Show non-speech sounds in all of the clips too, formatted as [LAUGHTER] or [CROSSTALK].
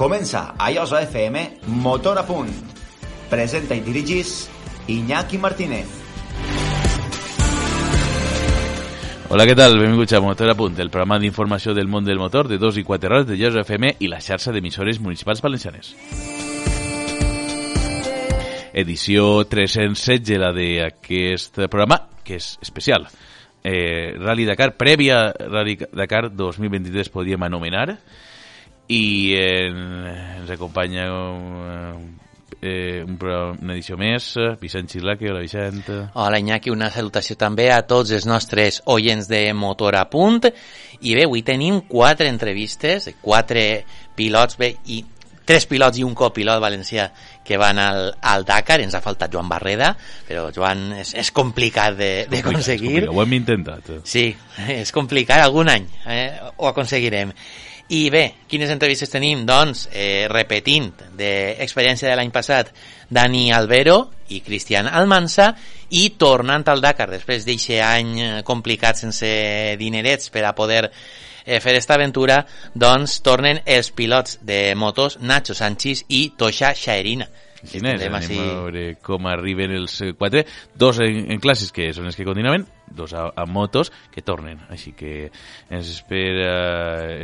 Comença a Iosa FM Motor a punt. Presenta i dirigís Iñaki Martínez. Hola, què tal? Benvinguts a Motor a Punt, el programa d'informació del món del motor de dos i quatre hores de Iosa FM i la xarxa d'emissores municipals valencianes. Edició 316, la d'aquest programa, que és especial. Eh, Rally Dakar, prèvia Rally Dakar 2023 podíem anomenar, i eh, ens acompanya eh, un programa, una edició més, Vicent Xirlaque, hola Vicent. Hola Iñaki, una salutació també a tots els nostres oients de Motor a Punt. I bé, avui tenim quatre entrevistes, quatre pilots, bé, i tres pilots i un copilot valencià que van al, al Dakar, ens ha faltat Joan Barreda, però Joan és, és complicat d'aconseguir. Ho hem intentat. Sí, [LAUGHS] és complicat, algun any eh, ho aconseguirem. I bé, quines entrevistes tenim? Doncs, eh, repetint d'experiència de l'any passat, Dani Albero i Cristian Almansa, i tornant al Dakar, després d'aquest any complicat sense dinerets per a poder eh, fer esta aventura, doncs tornen els pilots de motos Nacho Sánchez i Tosha Shaerina. Quin és? Anem a veure com arriben els quatre. Dos en, en classes, que són els que continuaven, dos a, a motos, que tornen. Així que ens espera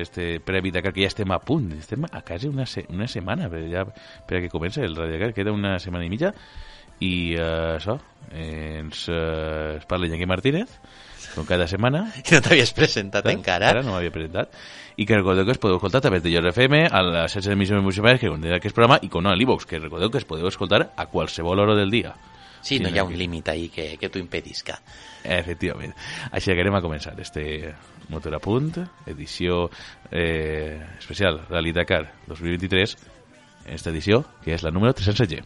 este previ Dakar, que ja estem a punt. Estem a quasi una, se una setmana per, ja, per a que comenci el Radio Dakar. Queda una setmana i mitja. I uh, això, eh, ens, uh, ens parla Iñaki Martínez, com cada setmana. [LAUGHS] Que no t'havies presentat Saps? encara. Encara no m'havia presentat. I que recordeu que es podeu escoltar a través de Llor FM, a les 16 emissions municipals que contenen aquest programa, i com no, a l'e-box, que recordeu que es podeu escoltar a qualsevol hora del dia. Sí, no hi ha un límit ahí que, que t'ho impedisca. Efectivament. Així que anem a començar este Motor a punt, edició eh, especial Rally Dakar 2023, esta edició, que és la número 300G.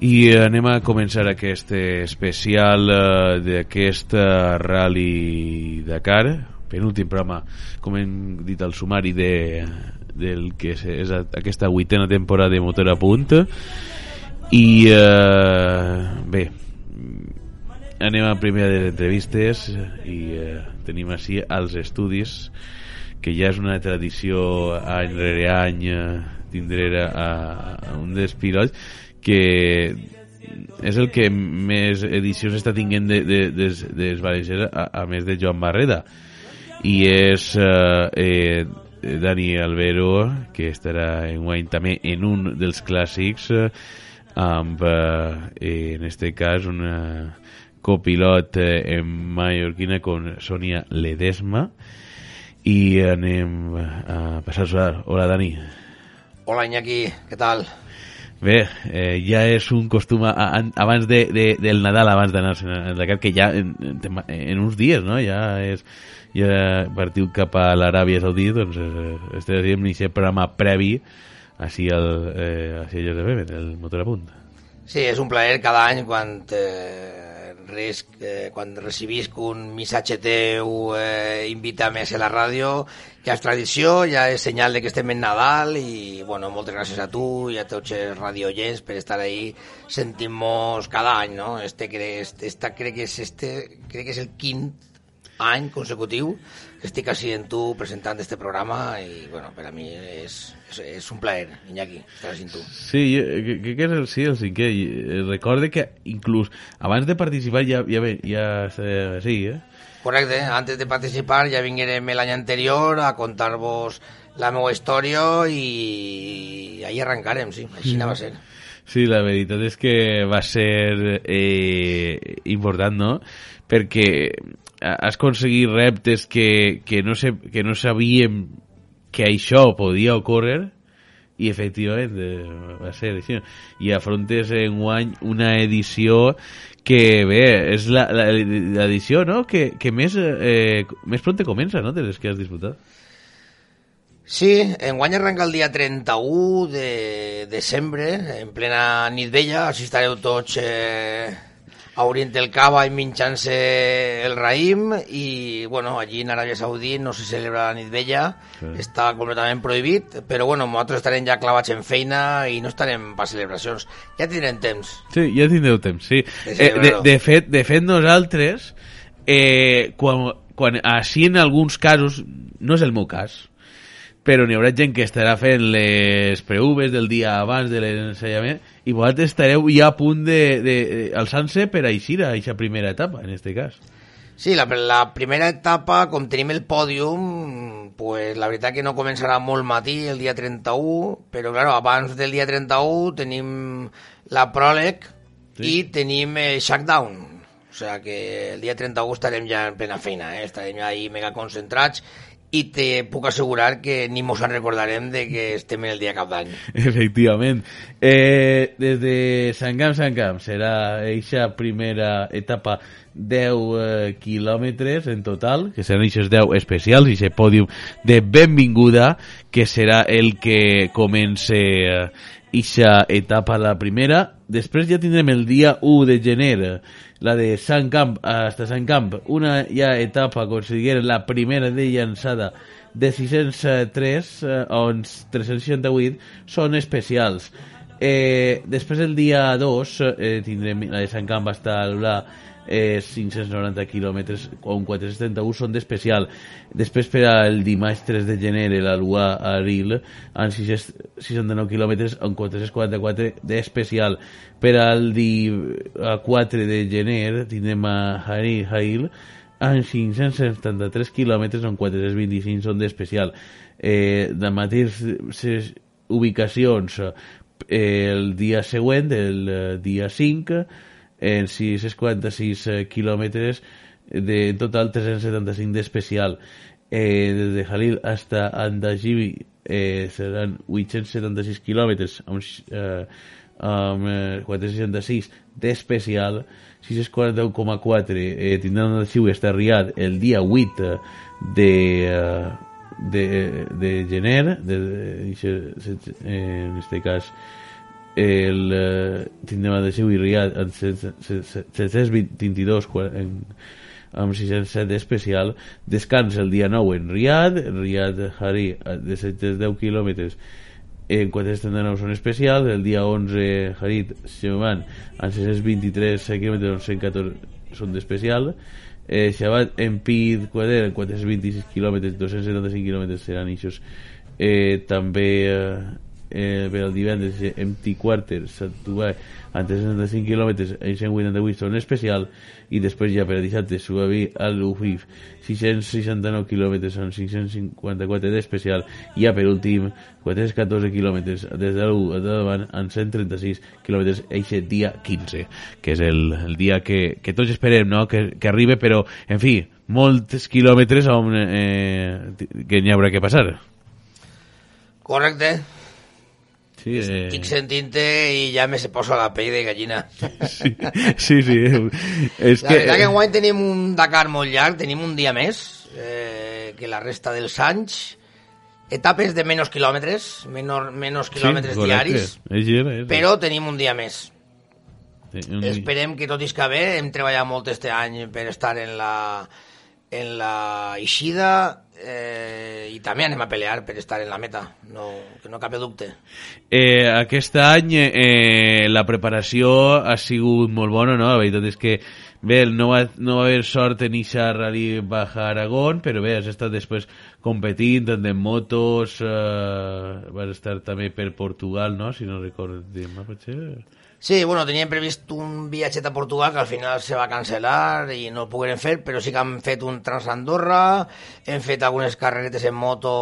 I anem a començar aquest especial uh, d'aquest uh, Rally Dakar, penúltim programa, com hem dit al sumari de, del que és, és aquesta vuitena temporada de Motor a Punt. I uh, bé anem a primera de les entrevistes i uh, tenim així als estudis que ja és una tradició any rere any uh, tindre a, a un dels pilots que és el que més edicions està tinguent de, de, des, des valencians a, a més de Joan Barreda i és eh, eh, Dani Albero que estarà en guany també en un dels clàssics eh, amb eh, en este cas una copilot eh, en mallorquina con Sonia Ledesma i anem a passar a saludar. Hola Dani Hola Iñaki, què tal? Bé, eh, ja és un costum a, a, abans de, de, del Nadal, abans d'anar al Dakar, que ja en, en, en uns dies, no? Ja és ja partiu cap a l'Aràbia Saudita, doncs eh, estem dient aquest programa previ així al, eh, així al JFM, el motor a punt. Sí, és un plaer cada any quan eh, res, eh, quan recibisc un missatge teu eh, invita-me a la ràdio ja és tradició, ja és senyal de que estem en Nadal i bueno, moltes gràcies a tu i a tots els radiollents per estar ahí sentint-nos cada any, no? Este, este, esta, crec que és este, crec que és el quint any consecutiu que estic així en tu presentant este programa i bueno, per a mi és, és, és un plaer, Iñaki, estar així en tu. Sí, crec que és el, sí, el cinquè. Recorde que inclús abans de participar ja, ja, ja, ja sí, eh? Correcte, antes de participar ja vinguérem l'any anterior a contar-vos la meva història i ahí arrencarem, sí, així mm. va ser. Sí, la veritat és que va ser eh, important, no? Perquè has aconseguit reptes que, que, no, sé, que no sabíem que això podia ocórrer i efectivament eh, va ser així. I afrontes en guany una edició que bé, és l'edició no? que, que més, eh, més pronte comença no? de les que has disputat. Sí, enguany arrenca el dia 31 de desembre, en plena nit vella, així estareu tots eh, a Orient el Cava i minxant-se el raïm i, bueno, allí en Aràbia Saudí no se celebra la nit vella, sí. està completament prohibit, però, bueno, nosaltres estarem ja clavats en feina i no estarem per celebracions. Ja tindrem temps. Sí, ja tindreu temps, sí. De Eh, de, de, fet, de fet, nosaltres, eh, quan, quan així en alguns casos, no és el meu cas, però n'hi haurà gent que estarà fent les preuves del dia abans de l'ensenyament i vosaltres estareu ja a punt de, de, de alçant-se per eixir a aquesta primera etapa, en este cas. Sí, la, la primera etapa, com tenim el pòdium, pues, la veritat que no començarà molt matí, el dia 31, però claro, abans del dia 31 tenim la pròleg Sí. i tenim el shakedown. O sea que el dia 31 estarem ja en plena feina, eh? estarem ja ahí mega concentrats i te puc assegurar que ni mos en recordarem de que estem en el dia cap d'any. [LAUGHS] Efectivament. Eh, des de Sant Camp, Sant Camp, serà eixa primera etapa 10 eh, quilòmetres en total, que seran eixos 10 especials, i aquest pòdium de benvinguda, que serà el que comence eh, eixa etapa la primera. Després ja tindrem el dia 1 de gener, la de Sant Camp hasta Sant Camp, una ja etapa, considerem la primera de llançada de 603 eh, on 368 són especials. Eh, després el dia 2 eh, tindrem la de Sant Camp hasta Alulà eh, 590 quilòmetres on 471 són d'especial. Després per al dimarts 3 de gener l'Aluà a Aril 6 69 quilòmetres on 444 d'especial. Per al dia 4 de gener tindrem a Haril, Hail amb 573 quilòmetres on 425 són d'especial. Eh, de mateixes ubicacions eh, el dia següent el eh, dia 5 en 646 eh, quilòmetres de total 375 d'especial eh, des de Jalil hasta Andajibi eh, seran 876 quilòmetres amb, eh, amb eh, 466 d'especial 641,4 eh, tindran el xiu està Riad el dia 8 de, eh, de, de gener de, de, de, eh, en este cas el eh, tindrem xiu i Riad en 722 quan- en, amb 607 especial descans el dia 9 en Riad Riad Hari eh, de 710 quilòmetres. En 439 són especials, el dia 11 Harit Sheman amb 623 quilòmetres 114 són d'especial. Eh, Xabat en Pid Quader en 426 quilòmetres 275 quilòmetres seran eixos eh, també eh, eh, per al divendres eh, Empty Quarter Sant Dubai amb 365 quilòmetres en 188 són especial i després ja per a dissabte Suavi al Ufif 669 quilòmetres són 554 d'especial i ja per últim 414 quilòmetres des de l'1 a davant amb 136 quilòmetres eixe dia 15 que és el, el dia que, que tots esperem no? que, que arribi però en fi molts quilòmetres on, eh, que n'hi haurà que passar Correcte. Sí, eh, Estic sentint-te i ja me se posa la pell de gallina. [LAUGHS] sí, sí, sí és La que, veritat que enguany tenim un Dakar molt llarg, tenim un dia més eh, que la resta dels anys. Etapes de menys quilòmetres, menor, menys quilòmetres correcte. diaris, és, és, és, però tenim un dia més. Sí, un- Esperem que tot isca bé, hem treballat molt este any per estar en la, en la eixida eh, i també anem a pelear per estar en la meta, no, que no cap dubte. Eh, aquest any eh, la preparació ha sigut molt bona, no? La veritat és que bé, no va, no va haver sort en eixa Rally Baja Aragón, però bé, has estat després competint tant en motos, eh, vas estar també per Portugal, no? Si no recordo, potser... Sí, bueno, teníem previst un viatget a Portugal que al final se va cancel·lar i no el pogueren fer, però sí que hem fet un Transandorra, hem fet algunes carreretes en moto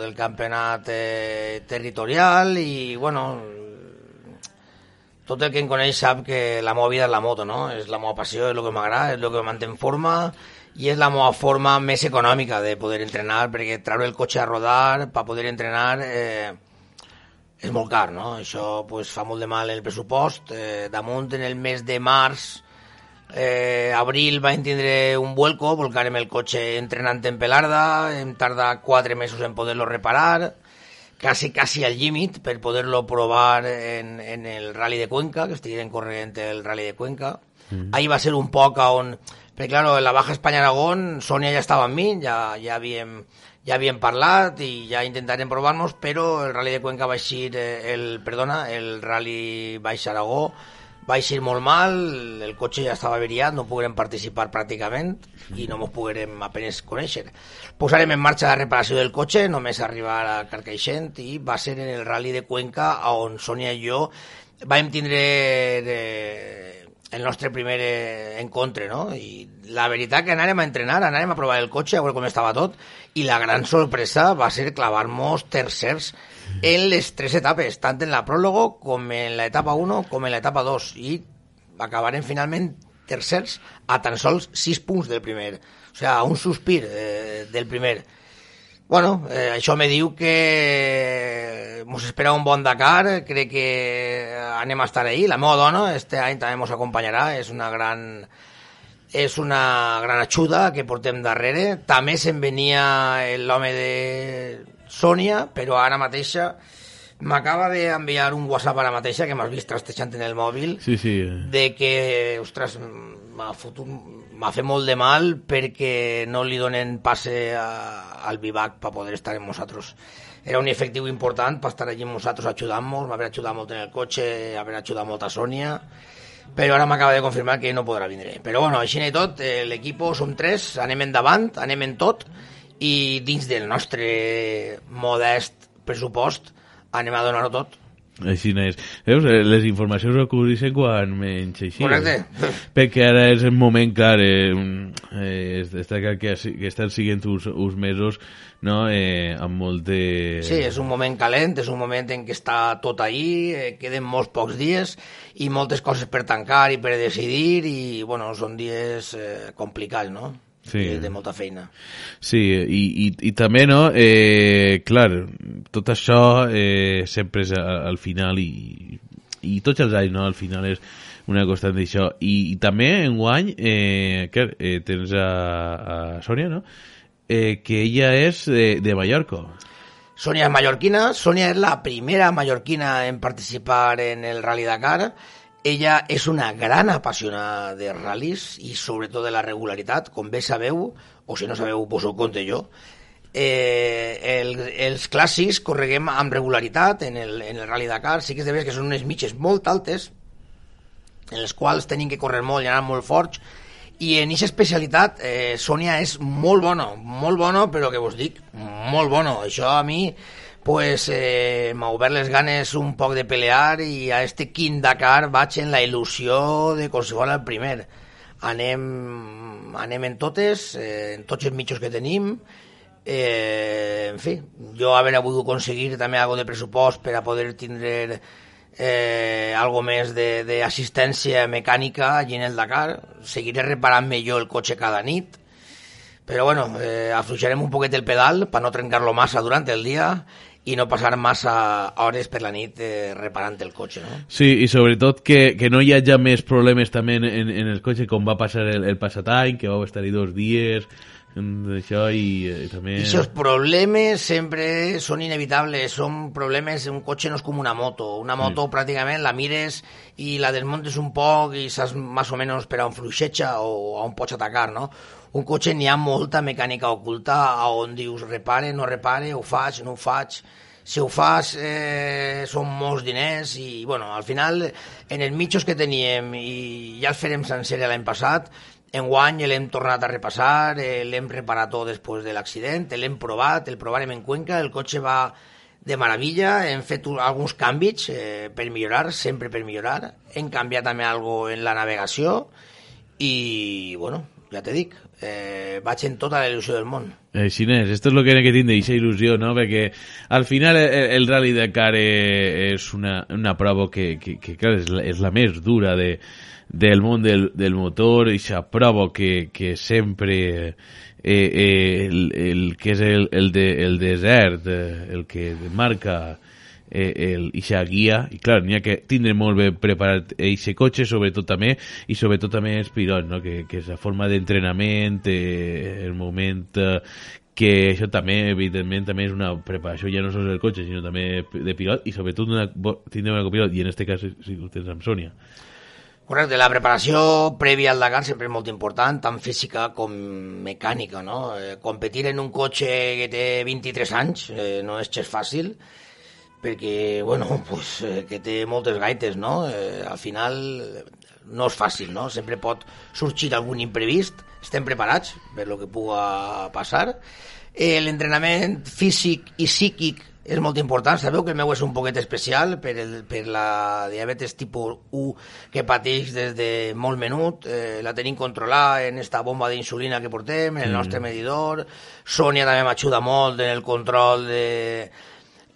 del campionat eh, territorial i, bueno, tot el que em coneix sap que la meva vida és la moto, no? És la meva passió, és el que m'agrada, és el que em manté en forma i és la meva forma més econòmica de poder entrenar, perquè treure el cotxe a rodar per poder entrenar eh, és molt car, no? Això pues, fa molt de mal el pressupost. Eh, damunt, en el mes de març, eh, abril va tindre un vuelco, volcarem el cotxe entrenant en Pelarda, hem tardat quatre mesos en poder-lo reparar, quasi, quasi al límit per poder-lo provar en, en el Rally de Cuenca, que estiguin corrent el Rally de Cuenca. Mm. Ahí va a ser un poc on... Perquè, claro, en la Baja Espanya-Aragón, Sònia ja estava amb mi, ja, ja, havíem, ja havíem parlat i ja intentarem provar-nos, però el Rally de Cuenca va eixir, eh, el, perdona, el Rally Baix Aragó va eixir molt mal, el cotxe ja estava averiat, no poguérem participar pràcticament i no ens poguérem apenes conèixer. Posarem en marxa la reparació del cotxe, només arribar a Carcaixent i va ser en el Rally de Cuenca on Sònia i jo vam tindre eh, el nostre primer eh, encontre, no? I la veritat que anàrem a entrenar, anàrem a provar el cotxe, a veure com estava tot, i la gran sorpresa va ser clavar-nos tercers en les tres etapes, tant en la pròlogo com en l'etapa 1 com en l'etapa 2, i acabarem finalment tercers a tan sols 6 punts del primer. O sigui, un sospir eh, del primer. Bueno, eh, això me diu que mos espera un bon Dakar, crec que anem a estar ahí. La meva dona este any també mos acompanyarà, és una gran és una gran ajuda que portem darrere. També se'n venia l'home de Sònia, però ara mateixa m'acaba d'enviar un WhatsApp ara mateixa que m'has vist trastejant en el mòbil sí, sí. de que, ostres, m'ha fotut m'ha fet molt de mal perquè no li donen passe a, al vivac per poder estar amb nosaltres. Era un efectiu important per estar allí amb nosaltres ajudant-nos, m'haver ajudat molt en el cotxe, haver ajudat molt a Sònia, però ara m'acaba de confirmar que no podrà vindre. Però bueno, així i tot, eh, l'equip som tres, anem endavant, anem en tot, i dins del nostre modest pressupost anem a donar-ho tot. Així és. Veus? Eh, les informacions acudixen quan menys així. Correcte. Eh? [LAUGHS] Perquè ara és el moment, clar, eh, eh, està clar que, que estan siguent uns, uns mesos no? eh, amb molt de... Sí, és un moment calent, és un moment en què està tot ahí, eh, queden molts pocs dies i moltes coses per tancar i per decidir i, bueno, són dies eh, complicats, no? Sí. de, de molta feina. Sí, i, i, i també, no, eh, clar, tot això eh, sempre és al final i, i tots els anys, no, al final és una constant d'això. I, I també, en guany, eh, que, eh, tens a, a Sònia, no?, eh, que ella és de, de Mallorca. Sònia és mallorquina, Sònia és la primera mallorquina en participar en el Rally Dakar, ella és una gran apassionada de ral·lis i sobretot de la regularitat, com bé sabeu, o si no sabeu, vos ho conte jo. Eh, el, els clàssics correguem amb regularitat en el, en el Rally Dakar, sí que és de veres que són unes mitges molt altes, en les quals tenim que córrer molt i anar molt forts, i en aquesta especialitat eh, Sònia és molt bona, molt bona, però que vos dic, molt bona. Això a mi pues eh, m'ha obert les ganes un poc de pelear i a este quin Dakar vaig en la il·lusió de qualsevol el primer. Anem, anem en totes, eh, en tots els mitjos que tenim, eh, en fi, jo haver hagut aconseguir també algo de pressupost per a poder tindre eh, algo més d'assistència mecànica allí en el Dakar. Seguiré reparant-me jo el cotxe cada nit, però bueno, eh, afluixarem un poquet el pedal per no trencar-lo massa durant el dia i no passar massa hores per la nit eh, reparant el cotxe, no? Sí, i sobretot que, que no hi hagi més problemes també en, en, el cotxe com va passar el, el passat any, que vau estar-hi dos dies, això i, i també... I aquests problemes sempre són inevitables, són problemes, un cotxe no és com una moto, una moto sí. pràcticament la mires i la desmontes un poc i saps més o menys per on fluixetxa o on pots atacar, no? un cotxe n'hi ha molta mecànica oculta on dius repare, no repare, ho faig, no ho faig si ho fas eh, són molts diners i bueno, al final en els mitjos que teníem i ja els farem sencer l'any passat en guany l'hem tornat a repassar eh, l'hem reparat tot després de l'accident l'hem provat, el provarem en Cuenca el cotxe va de meravella hem fet alguns canvis eh, per millorar, sempre per millorar hem canviat també alguna en la navegació i bueno, ja te dic, eh, vaig en tota la il·lusió del món. Eh, Xinès, esto es lo que hay que tindre, aquesta il·lusió, no? Perquè al final el, el Rally Dakar és una, una prova que, que, que clar, és la, és la més dura de, del món del, del motor, aquesta prova que, que sempre eh, eh, el, el, que és el, el, de, el desert, eh, el que marca eh, el, ixa guia i clar, n'hi ha que tindre molt bé preparat eixe cotxe, sobretot també i sobretot també els pilots, no? que, que és la forma d'entrenament eh, el moment eh, que això també, evidentment, també és una preparació ja no sols del cotxe, sinó també de pilot i sobretot una, tindre una copilot, i en aquest cas si ho tens amb Sònia. Correcte, la preparació prèvia al Dakar sempre és molt important, tant física com mecànica, no? Eh, competir en un cotxe que té 23 anys eh, no és gens fàcil, perquè, bueno, [LAUGHS] pues, eh, que té moltes gaites, no? Eh, al final no és fàcil, no? Sempre pot sorgir algun imprevist, estem preparats per lo que puga passar. Eh, L'entrenament físic i psíquic és molt important. Sabeu que el meu és un poquet especial per, el, per la diabetes tipus 1 que pateix des de molt menut. Eh, la tenim controlada en esta bomba d'insulina que portem, en el nostre medidor. Sònia també m'ajuda molt en el control de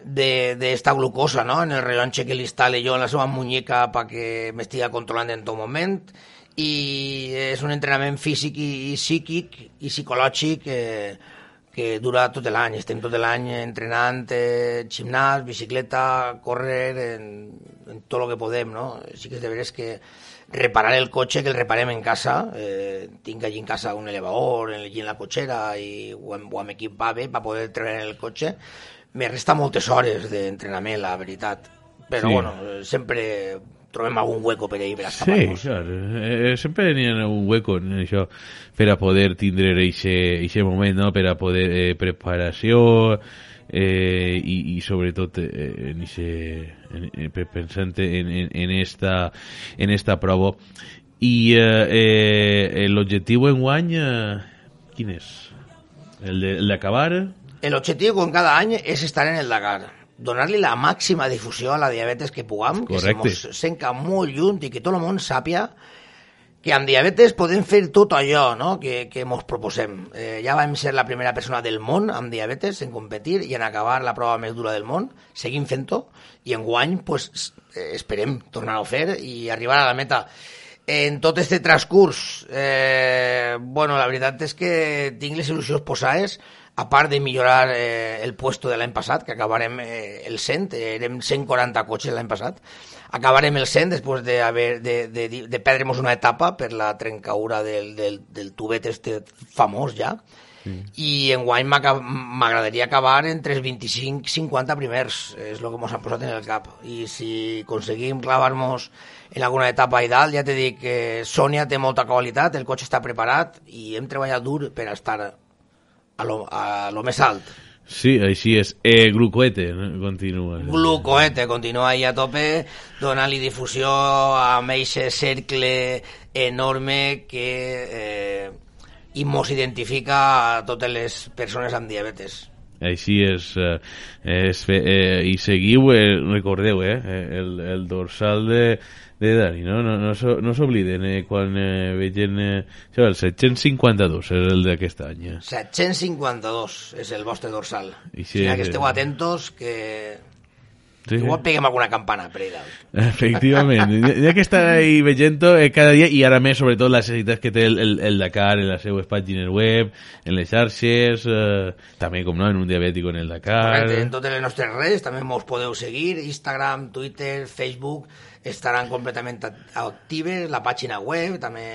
de, de esta glucosa, ¿no? En el rellotge que li instal·le jo en la seva muñeca perquè m'estiga controlant en tot moment i és un entrenament físic i, i psíquic i psicològic eh, que dura tot l'any. Estem tot l'any entrenant eh, gimnàs, bicicleta, córrer, en, en tot el que podem, no? Sí que és de veres que reparar el cotxe, que el reparem en casa, eh, tinc allí en casa un elevador, allí en la cotxera, i ho hem, ho hem equipat bé per poder treure el cotxe, me resta moltes hores d'entrenament, la veritat. Però, Sí. bueno, eh, sempre trobem algun hueco per ahir per Sí, escapar-nos. clar. Eh, sempre n'hi ha un hueco en això per a poder tindre eixe moment, no? per a poder eh, preparació eh, i, i sobretot eh, en ixe, en, en, pensant en, en, en, esta, en esta prova. I eh, eh, l'objectiu en guany, eh, quin és? El d'acabar? El objectiu con cada any és estar en el Dakar. Donar-li la màxima difusió a la diabetes que puguem, que se Correcte. senca molt lluny i que tot el món sàpia que amb diabetes podem fer tot allò no? que, que mos proposem. Eh, ja vam ser la primera persona del món amb diabetes en competir i en acabar la prova més dura del món. Seguim fent-ho i en guany pues, eh, esperem tornar-ho a fer i arribar a la meta. En tot este transcurs, eh, bueno, la veritat és que tinc les il·lusions posades, a part de millorar eh, el puesto de l'any passat, que acabarem eh, el 100, eh, érem 140 cotxes l'any passat, acabarem el 100 després de, haver, de, de, de, perdre'ns una etapa per la trencaura del, del, del tubet este famós ja, i enguany m'aca- m'agradaria acabar entre els 25 i 50 primers, és el que ens han posat en el cap. I si aconseguim clavar-nos en alguna etapa i dalt, ja t'he dit que Sònia té molta qualitat, el cotxe està preparat i hem treballat dur per estar a lo, a lo més alt. Sí, així és. Eh, Glucoete, no? continua. Glucoete continua ahí a tope, donant-li difusió amb aquest cercle enorme que eh, i mos identifica a totes les persones amb diabetes. Així és, eh, és eh, i seguiu, eh, recordeu, eh, el, el dorsal de, de Dani, no? No, no, s'o- no s'obliden eh, quan eh, vegin... Eh, això, el 752 és el d'aquest any. eh. 752 és el vostre dorsal. I I sí, si que eh, esteu atentos, que Sí, igual peguem alguna campana per ahí dalt. [LAUGHS] Efectivament, ha que estar ahí veient-ho eh, cada dia i ara més sobretot les necessitats que té el, el, el Dakar en les seues pàgines web, en les xarxes, eh, també com no, en un diabètic en el Dakar... Correcte, en totes les nostres redes també mos podeu seguir, Instagram, Twitter, Facebook, estaran completament act- actives, la pàgina web, també,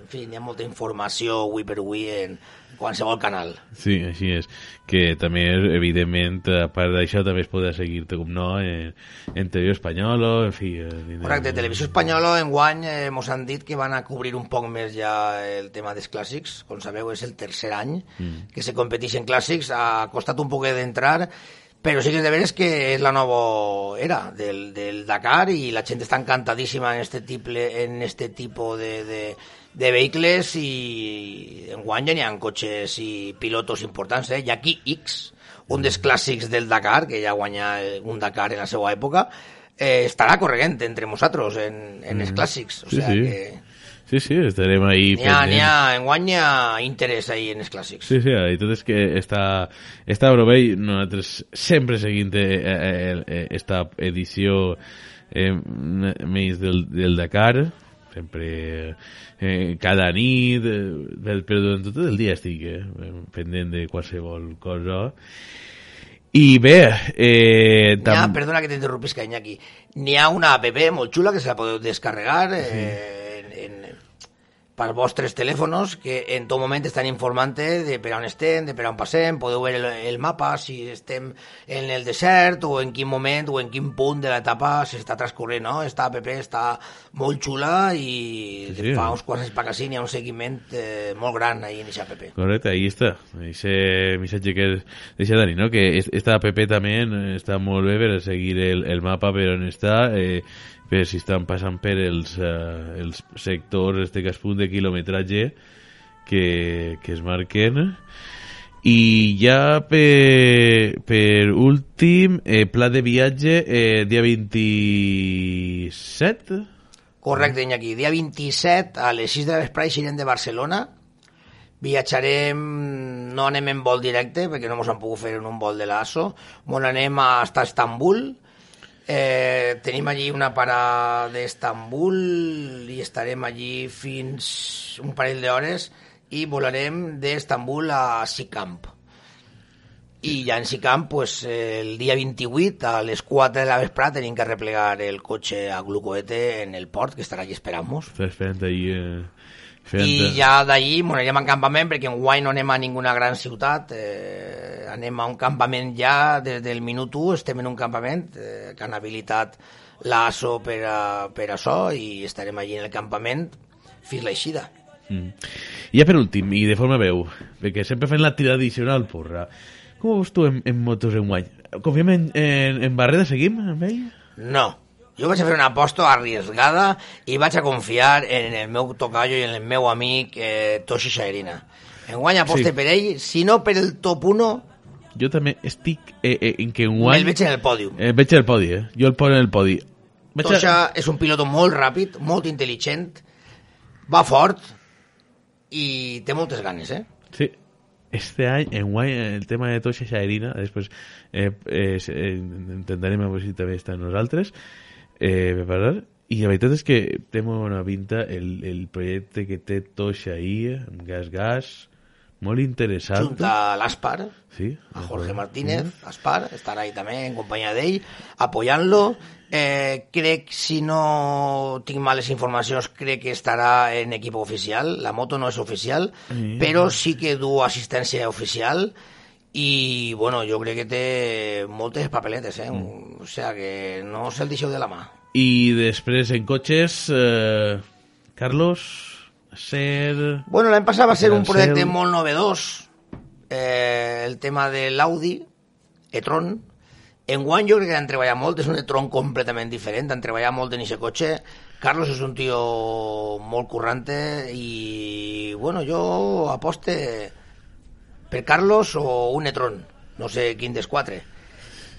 en fi, hi ha molta informació avui per avui en qualsevol canal. Sí, així és. Que també, evidentment, a part d'això, també es podrà seguir-te, com no, en, en TV Espanyol, o, en fi... eh, tindrem- Correcte, Televisió Espanyola enguany eh, mos han dit que van a cobrir un poc més ja el tema dels clàssics, com sabeu és el tercer any mm. que se competeix en clàssics, ha costat un poc d'entrar, però sí que és de veres que és la nova era del, del Dakar i la gent està encantadíssima en este, tiple, en este tipus de, de, de vehicles i enguany ja n'hi ha cotxes i pilotos importants, eh? Ha aquí X, un dels clàssics del Dakar, que ja guanya un Dakar en la seva època, eh, estarà corregent entre nosaltres en, en els clàssics. O Sí, sí. que Sí, sí, estarem ahí n'hi ha, n'hi ha, enguany n'hi ha interès ahí en els clàssics. Sí, sí, i tot és que està, està i nosaltres sempre seguint eh, eh, eh, esta edició eh, més del, del Dakar, sempre eh, cada nit, eh, però durant tot el dia estic eh, pendent de qualsevol cosa. I bé, eh, N'hi ha, tam... perdona que t'interrompis, Iñaki, n'hi ha una app molt xula que se la podeu descarregar eh, en, per vostres telèfons que en tot moment estan informant de per on estem, de per on passem, podeu veure el, el mapa si estem en el desert o en quin moment o en quin punt de l'etapa s'està transcorrent, no? Esta app està molt xula i Sí, sí, sí. fa uns quants anys hi ha un seguiment eh, molt gran ahí en aquesta app. Correcte, ahí està. Ese missatge que deixa Dani, no? Que es- esta app també està molt bé per seguir el, el mapa per on està, eh, per si estan passant per els, eh, els sectors, este cas punt de quilometratge que, que es marquen. I ja per, per últim, eh, pla de viatge eh, dia 27 Correcte, Iñaki. Dia 27, a les 6 de la vesprada, eixirem de Barcelona. Viatjarem, no anem en vol directe, perquè no ens han pogut fer en un vol de l'ASO. Bueno, anem a Estambul. Eh, tenim allí una parada d'Estambul i estarem allí fins un parell d'hores i volarem d'Estambul a Sicamp. I ja en Sicamp, pues, el dia 28, a les 4 de la vesprada, tenim que replegar el cotxe a Glucoete en el port, que estarà allí esperant-nos. esperant ahí eh. I ja d'allí bueno, anirem a campament, perquè en guany no anem a ninguna gran ciutat, eh, anem a un campament ja des del minut 1, estem en un campament eh, que han habilitat l'ASO per, a, per això i estarem allí en el campament fins l'eixida. Mm. I ja per últim, i de forma veu, perquè sempre fem la tirada addicional, porra. Com ho veus tu en, en motos en guany? Confiem en, en, en Barreda, seguim amb ell? No. Jo vaig a fer una aposta arriesgada i vaig a confiar en el meu tocayo i en el meu amic eh, Toshi Shairina. En guany aposte Sí. per ell, si no per el top 1, Jo també estic eh, eh, en que en el veig en el pòdium. Eh, veig el podi, eh? Jo el poso en el podi. Veig Tosha és un piloto molt ràpid, molt intel·ligent, va fort i té moltes ganes, eh? Sí. Este any, en guany, el tema de Tosha Shairina, després eh, eh, eh, intentarem a veure si també està amb nosaltres, eh, per parlar, i la veritat és que té molt bona pinta el, el projecte que té Tosha ahí, amb Gas Gas, molt interessant. Junt a l'Aspar, Sí. a Jorge Martínez, Aspar, estarà ahí també en companyia d'ell, apoyant-lo. Eh, crec, si no tinc males informacions, crec que estarà en equip oficial. La moto no és oficial, Sí. però sí que du assistència oficial i, bueno, jo crec que té moltes papeletes, eh? O sea, que no se'l deixeu de la mà. I després en cotxes, eh, Carlos, ser... Bueno, l'any passat va ser un projecte cel. molt novedós, eh, el tema de l'Audi, e-tron. En guany jo crec que han treballat molt, és un e-tron completament diferent, han treballat molt en aquest cotxe. Carlos és un tio molt currante i, bueno, jo aposte per Carlos o un e-tron, no sé quin dels quatre.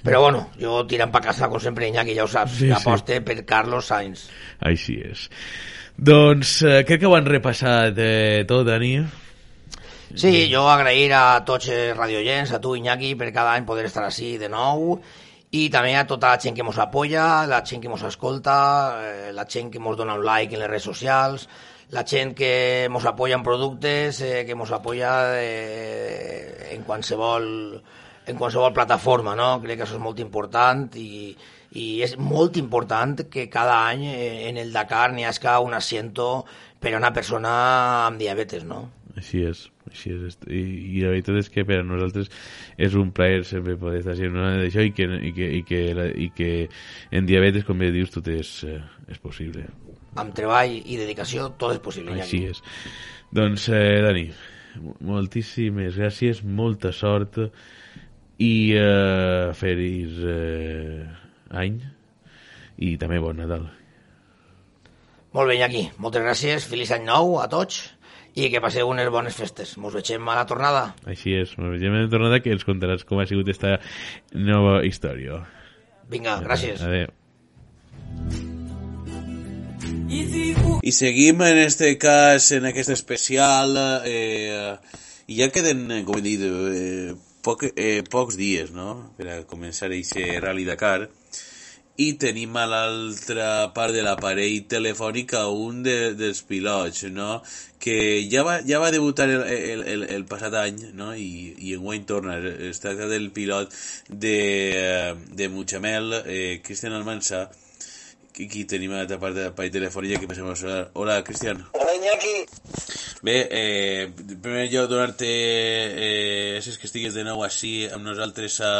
Però bueno, jo tirant pa casa, com sempre, Iñaki, ja ho saps, Sí, sí. aposte per Carlos Sainz. Així és. Doncs eh, crec que ho han repassat eh, tot, Dani. Sí, jo agrair a tots els radiollents, a tu, Iñaki, per cada any poder estar així de nou, i també a tota la gent que ens apoya, la gent que ens escolta, eh, la gent que ens dona un like en les redes socials, la gent que ens apoya en productes, eh, que ens apoya eh, en qualsevol en qualsevol plataforma, no? Crec que això és molt important i, i és molt important que cada any eh, en el Dakar n'hi hagi un asiento per a una persona amb diabetes, no? Així és, així és. I, I la veritat és que per a nosaltres és un plaer sempre poder estar sent una d'això i que, i, que, i, que, i que en diabetes, com bé dius, tot és, eh, és possible. Amb treball i dedicació tot és possible. Així Iñaki. és. Doncs, eh, Dani, mo- moltíssimes gràcies, molta sort i eh, feliç eh, any i també bon Nadal. Molt bé, Iñaki. Moltes gràcies. Feliç any nou a tots i que passeu unes bones festes. Mos veiem a la tornada. Així és, ens veiem de tornada que ens contaràs com ha sigut esta nova història. Vinga, gràcies. Adéu. I seguim en este cas, en aquest especial, eh, ja queden, eh, com he dit, eh, poc, eh, pocs dies, no?, per a començar aquest Rally Dakar, i tenim a l'altra part de l'aparell telefònic a un de, dels pilots, no?, que ja va, ja va debutar el, el, el, el passat any, no?, i, i en guany torna. Es tracta del pilot de, eh, de Mutxamel, eh, Cristian Almansa, aquí tenim a l'altra part de la part telefònica que passem a saludar. Hola, Cristian. Hola, Iñaki. Bé, eh, en primer lloc donar-te eh, gràcies que estigues de nou així amb nosaltres a,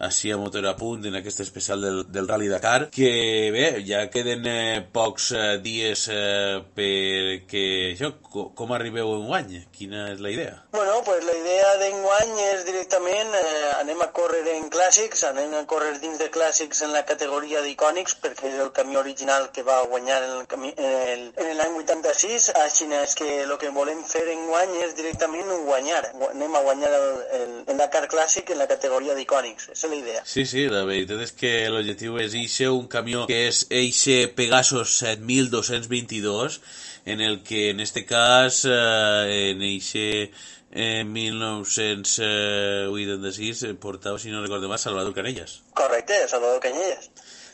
així a Motor a Punt en aquest especial del, del Rally Dakar que bé, ja queden eh, pocs eh, dies eh, perquè això, co com arribeu en guany? Quina és la idea? Bueno, pues la idea d'enguany és directament eh, anem a córrer en clàssics, anem a córrer dins de clàssics en la categoria d'icònics perquè és el camió original que va guanyar en el camí, en l'any 86, així és que el que volem fer enguany és directament guanyar, anem a guanyar el, el, el Dakar clàssic en la categoria d'icònics, és la idea. Sí, sí, la veritat és que l'objectiu és eixe un camió que és eixe Pegasus 7222 en el que en este cas eh, en eixe en 1986 eh, portava, si no recordo mal, Salvador Canellas. Correcte, Salvador Canellas.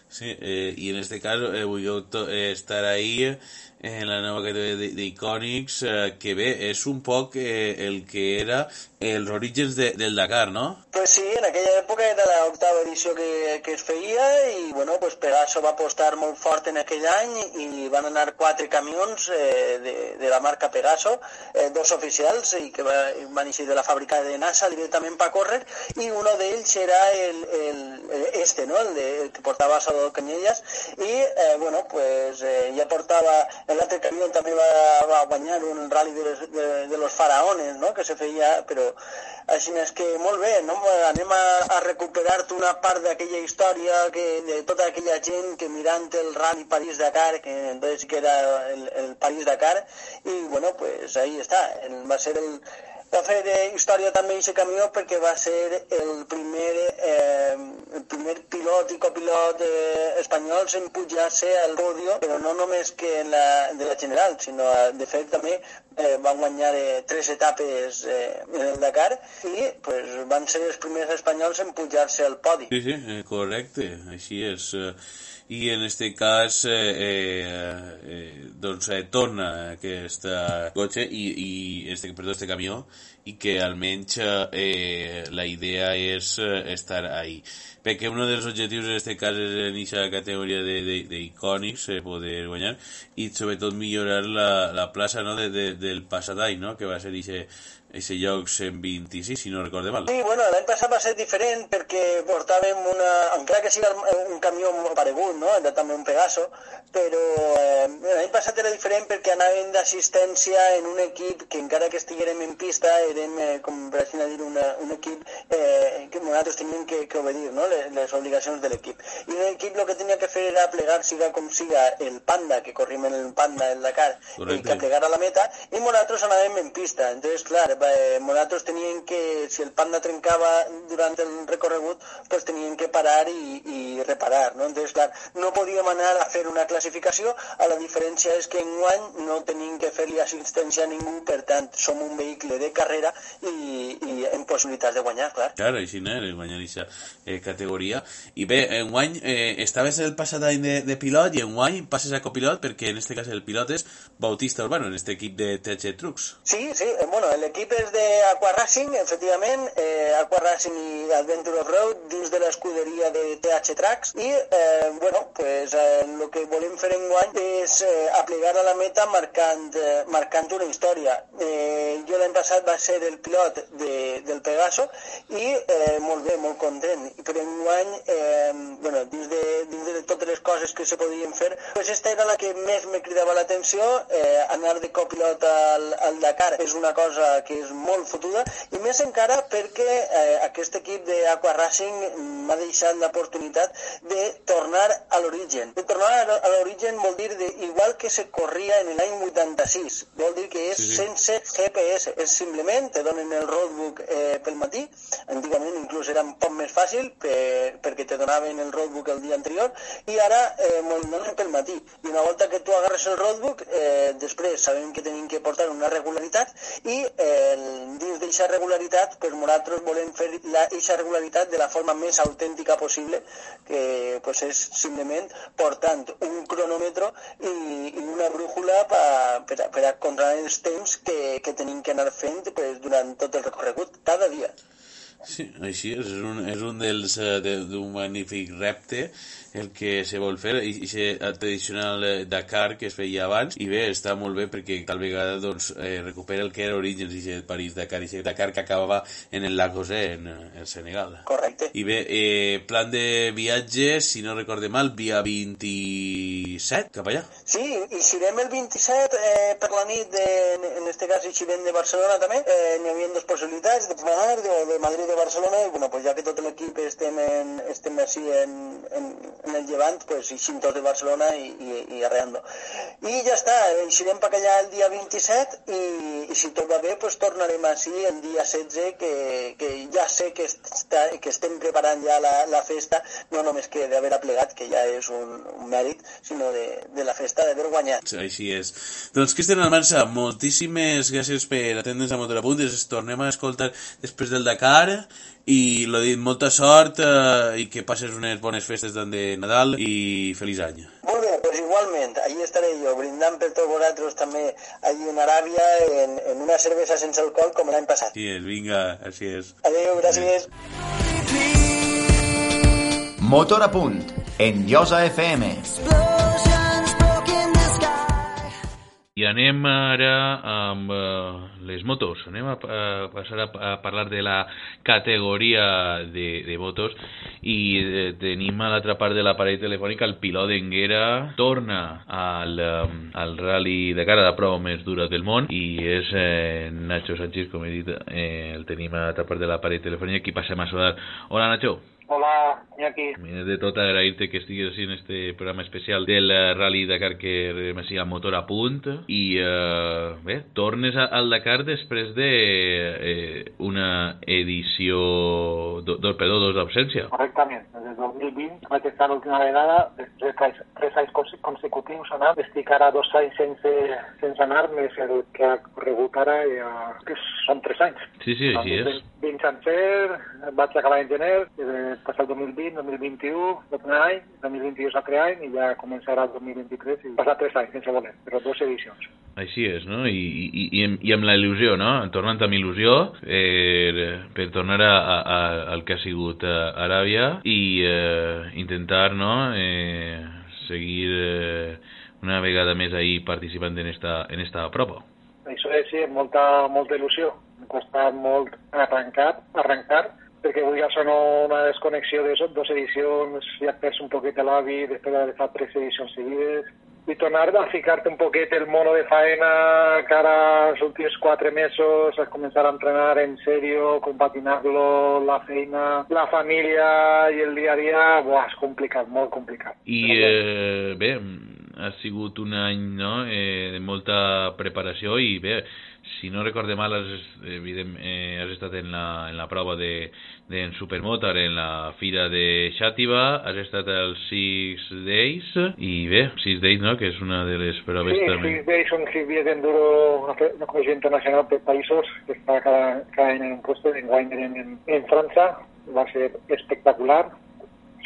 Sí, eh, i en este cas eh, vull eh, estar ahí en la nova categoria d'Icònics, eh, que bé, és un poc eh, el que era els orígens de, del Dakar, no? Pues sí, en aquella època era l'octava edició que, que es feia i bueno, pues Pegaso va apostar molt fort en aquell any i van anar quatre camions eh, de, de la marca Pegaso, eh, dos oficials i que va, van eixir de la fàbrica de NASA directament per córrer i un d'ells era el, el, este, no? el, de, el que portava Salvador Canyelles i eh, bueno, pues eh, ja portava l'altre camió també va, va guanyar un rally de, de, de los faraones no? que se feia però així és que molt bé, no? anem a, a recuperar una part d'aquella història que, de tota aquella gent que mirant el Rally París-Dakar, que entonces que era el, el París-Dakar, i bueno, pues ahí està, el, va ser el, va fer eh, història també aquest camió perquè va ser el primer, eh, el primer pilot i copilot eh, espanyols en pujar-se al podio, però no només que en la, de la general, sinó de fet també eh, van guanyar eh, tres etapes eh, en el Dakar i pues, van ser els primers espanyols en pujar-se al podi. Sí, sí, eh, correcte, així és. Eh, i en este cas eh, eh, eh, doncs eh, torna aquest cotxe i, i este, perdó, este camió i que almenys eh, la idea és eh, estar ahí perquè un dels objectius en este cas és en aquesta categoria d'icònics eh, poder guanyar i sobretot millorar la, la plaça no, de, de, del passat any no? que va ser ixe, ese lloc 126, si no recorde mal. Sí, bueno, l'any passat va ser diferent perquè portàvem una... encara que sigui un camió paregut, no? Era també un Pegaso, però eh, l'any passat era diferent perquè anàvem d'assistència en un equip que encara que estiguérem en pista érem, eh, com per així dir, una, un equip eh, que nosaltres teníem que, que obedir, no? Les, les obligacions de l'equip. I l'equip el que tenia que fer era plegar, siga com siga, el Panda, que corrim en el Panda, el Dakar, Correcte. i que plegar a la meta, i nosaltres anàvem en pista. Entonces, clar, eh, nosaltres tenien que, si el panda trencava durant el recorregut, pues tenien que parar i, i reparar, no? Entonces, clar, no podíem anar a fer una classificació, a la diferència és que enguany no tenim que fer-li assistència a ningú, per tant, som un vehicle de carrera i, i en possibilitats de guanyar, clar. Clar, així no, guanyar aquesta eh, categoria. I bé, enguany eh, estaves el passat any de, de pilot i enguany passes a copilot perquè en este cas el pilot és Bautista Urbano, en este equip de TH Trucks. Sí, sí, eh, bueno, l'equip és de Aqua Racing, efectivament, eh, Aqua Racing i Adventure of Road dins de l'escuderia de TH Tracks i, eh, bueno, pues eh, el que volem fer enguany és eh, aplicar a la meta marcant, eh, marcant una història. Eh, jo l'any passat va ser el pilot de, del Pegaso i eh, molt bé, molt content. Però enguany, eh, bueno, dins de, dins de totes les coses que se podien fer, pues esta era la que més me cridava l'atenció, eh, anar de copilot al, al Dakar és una cosa que és molt fotuda i més encara perquè eh, aquest equip d'Aqua Racing m'ha deixat l'oportunitat de tornar a l'origen. De tornar a l'origen vol dir de, igual que se corria en l'any 86, vol dir que és Sí, sí. sense GPS, és simplement te donen el roadbook eh, pel matí, antigament inclús era un poc més fàcil per, perquè te donaven el roadbook el dia anterior i ara eh, me'l donen pel matí i una volta que tu agarres el roadbook eh, després sabem que tenim que portar una regularitat i eh, dins d'aquesta regularitat pues, nosaltres volem fer aquesta regularitat de la forma més autèntica possible que pues, és simplement portant un cronòmetre i, i una brújula pa, per, per a controlar els temps que, que tenim que anar fent pues, durant tot el recorregut, cada dia. Sí, així és, és un, és un dels eh, d'un magnífic repte el que se vol fer i, tradicional eh, Dakar que es feia abans i bé, està molt bé perquè tal vegada doncs, eh, recupera el que era Orígens i París-Dakar i Dakar que acabava en el Lagos eh, en, el Senegal Correcte. i bé, eh, plan de viatge si no recorde mal, via 27 cap allà Sí, i si anem el 27 eh, per la nit, de, en este cas, si anem de Barcelona també, eh, n'hi havia dues possibilitats, de Mar, de, de Madrid de Barcelona, i bueno, pues ja que tot l'equip estem, en, estem així en, en, en el llevant, pues eixim tots de Barcelona i, i, i arreando. I ja està, eixirem per allà el dia 27 i, i si tot va bé, pues tornarem així el dia 16, que, que ja sé que, està, que estem preparant ja la, la festa, no només que d'haver aplegat, que ja és un, un mèrit, sinó de, de la festa d'haver guanyat. Així és. Doncs Cristian Almansa, moltíssimes gràcies per atendre'ns a Motor a Punt. Ens tornem a escoltar després del Dakar i lo dit, molta sort eh, i que passes unes bones festes de Nadal i feliç any. Molt bé, pues igualment, allí estaré jo, brindant per tots vosaltres també allí en Aràbia en, en una cervesa sense alcohol com l'any passat. Així és, vinga, així és. Adéu, gràcies. Motor a punt, en Llosa FM. I anem ara amb uh, les motos. Anem a, passar a, parlar de la categoria de, de motos i eh, tenim a l'altra part de l'aparell telefònic el pilot d'Enguera torna al, um, al rally de cara la prova més dura del món i és eh, Nacho Sánchez, com he dit, eh, el tenim a l'altra part de l'aparell telefònic i passem a saludar. Hola Nacho. Hola, Iñaki. De tot, agrair-te que estiguis així en este programa especial del Rally Dakar que rem així al motor a punt i eh, bé, tornes al Dakar després de eh, una edició do, do, perdó, dos d'absència Correctament, des del 2020 vaig estar l'última vegada, després de tres, tres anys conse- consecutius anant, estic ara dos anys sense, sense anar, més el que ha corregut ara, ja, que són tres anys. Sí, sí, així és. 20 sencer, vaig acabar en gener, eh, passar el 2020, 2021, l'altre any, 2021 és l'altre any, i ja començarà el 2023, i passar tres anys sense voler, però dues edicions. Així és, no? I, i, i, amb, i amb la il·lusió, no? Tornant amb il·lusió eh, per tornar a, a, a, al que ha sigut eh, Aràbia i eh, intentar, no?, eh, seguir eh, una vegada més ahí participant en esta, en esta prova. Això és, sí, molta, molta il·lusió. Em costa molt arrencar, arrencar perquè vull ja sona una desconnexió de dos edicions, ja perds un poquet l'avi després de fa tres edicions seguides, i tornar a ficar-te un poquet el mono de faena que ara els últims quatre mesos a començar a entrenar en sèrio, compaginar-lo, la feina, la família i el dia a dia, buah, és complicat, molt complicat. I eh, bé, ha sigut un any no, eh, de molta preparació i bé, si no recorde mal has, evident, eh, has estat en la, en la prova de, de en Supermotor en la fira de Xàtiva, has estat als Six Days i bé, Six Days, no?, que és una de les proves Sí, també. Six Days son Six Days d'enduro, una una comissió internacional per països que està cada, cada any en un puesto, en Guanyeren en, en França, va ser espectacular,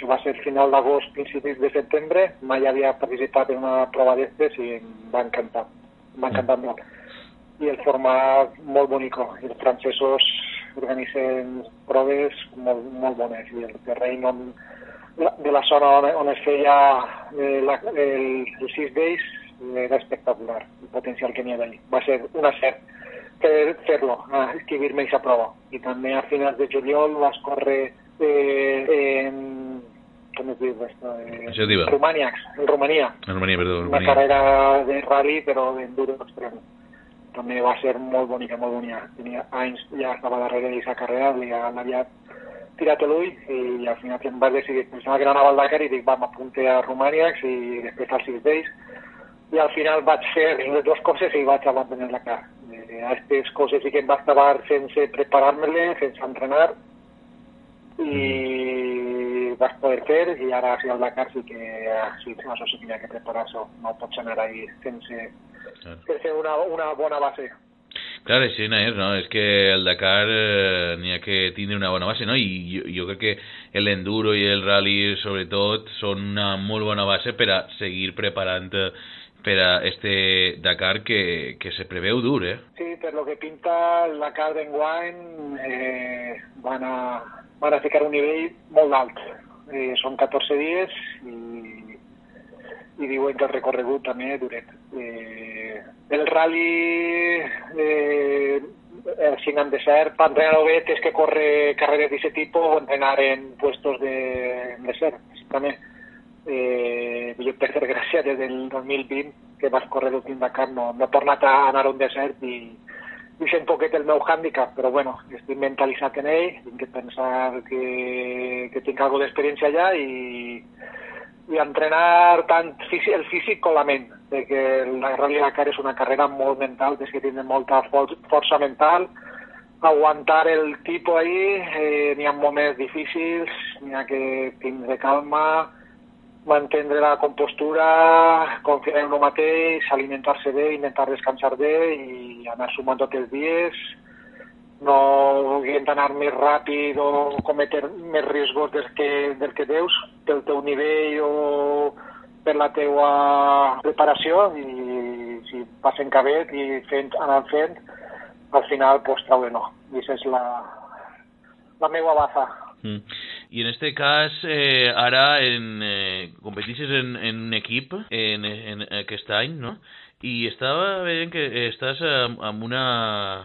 Això va ser final d'agost, principis de setembre, mai havia participat en una prova d'estes i em va encantar, em va encantar molt. I el format molt bonico, i els francesos organitzen proves molt, molt bones, i el terreny on, de la zona on, on es feia eh, la, el, el Six Days era espectacular, el potencial que n'hi havia. Va ser un acert fer- fer-lo, a aquesta prova. I també a finals de juliol vas córrer eh, en... Com es diu esto? Eh, en Romania. En Romania, perdó, Una Romania. carrera de rally, però d'enduro extrem. També va ser molt bonica, molt bonica. Tenia anys, ja estava darrere d'aquesta carrera, li l'havia tirat l'ull i al final em vaig decidir, pensava que era una Dakar i dic, va, m'apunte a Romània i després als Six Days i al final vaig fer les dues coses i vaig abandonar la cara. Aquestes coses sí que em va acabar sense preparar-me-les, sense entrenar i vaig poder fer i ara sí al Dakar sí que sí, això sí que hi ha que preparar-se, no pots anar ahí sense, Claro. sense una, una bona base. Clar, així no és, no? És que el Dakar eh, n'hi ha que tindre una bona base, no? I jo, jo crec que l'enduro i el rally, sobretot, són una molt bona base per a seguir preparant eh, per a este Dakar que, que se preveu dur, eh? Sí, per lo que pinta el Dakar d'enguany eh, va van a, van a ficar un nivell molt alt. Eh, són 14 dies i, i diuen que el recorregut també duret. Eh, el rally eh, el Sinan Desert para entrenar obetes que corre carreras de ese tipo o entrenar en puestos de desert. També eh, jo per desgràcia des del 2020 que vas córrer l'últim Dakar no, no he tornat a anar a un desert i, i sé un poquet el meu hàndicap, però bueno, estic mentalitzat en ell, tinc que pensar que, que tinc alguna d'experiència allà i, i entrenar tant físic, el físic com la ment, perquè la Rally Dakar és una carrera molt mental, tens que tindre molta for força mental, aguantar el tipus ahí, eh, n'hi ha moments difícils, n'hi ha que tindre calma, mantenir la compostura, confiar en el mateix, alimentar-se bé, intentar descansar bé i anar sumant tots els dies, no volguent anar més ràpid o cometre més riscos del que, del que deus, pel teu nivell o per la teua preparació i si passen cabet i fent, anant fent, al final pues, trauen no. I és la, la meva baza. Mm. I en este cas, eh, ara en, eh, competixes en, en un equip en, en aquest any, no? I estava veient que amb, amb una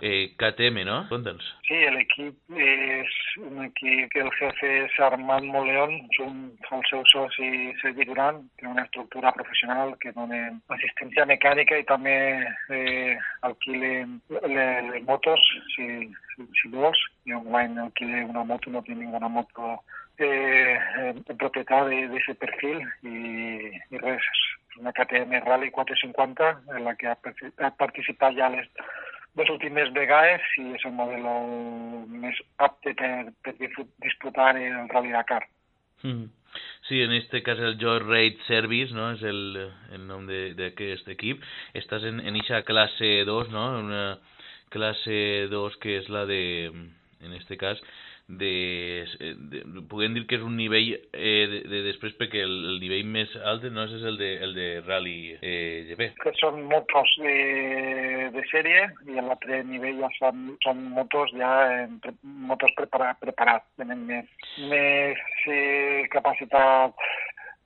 eh, KTM, no? Conta'ns. Sí, l'equip és un equip que el jefe és Armand Moleón, junt al seu soci Sergi Duran, té una estructura professional que donen assistència mecànica i també eh, alquilen les, motos, si, si, si vols. Jo enguany alquilé una moto, no tinc ninguna moto eh, en propietat d'aquest perfil i, i res, una KTM Rally 450 en la que ha, participat ja les dues últimes vegades i és el model més apte per, per disputar el Rally Dakar. Mm. Sí, en este cas el Joy Raid Service, no? És el, el nom d'aquest equip. Estàs en, en eixa classe 2, no? Una classe 2 que és la de, en este cas, de, eh, de, podem dir que és un nivell eh, de, de després perquè el, el nivell més alt no és el de, el de Rally eh, GP. Que són motos de, de sèrie i l'altre nivell ja són, són motos ja en, motos preparat, preparat tenen més, més eh, capacitat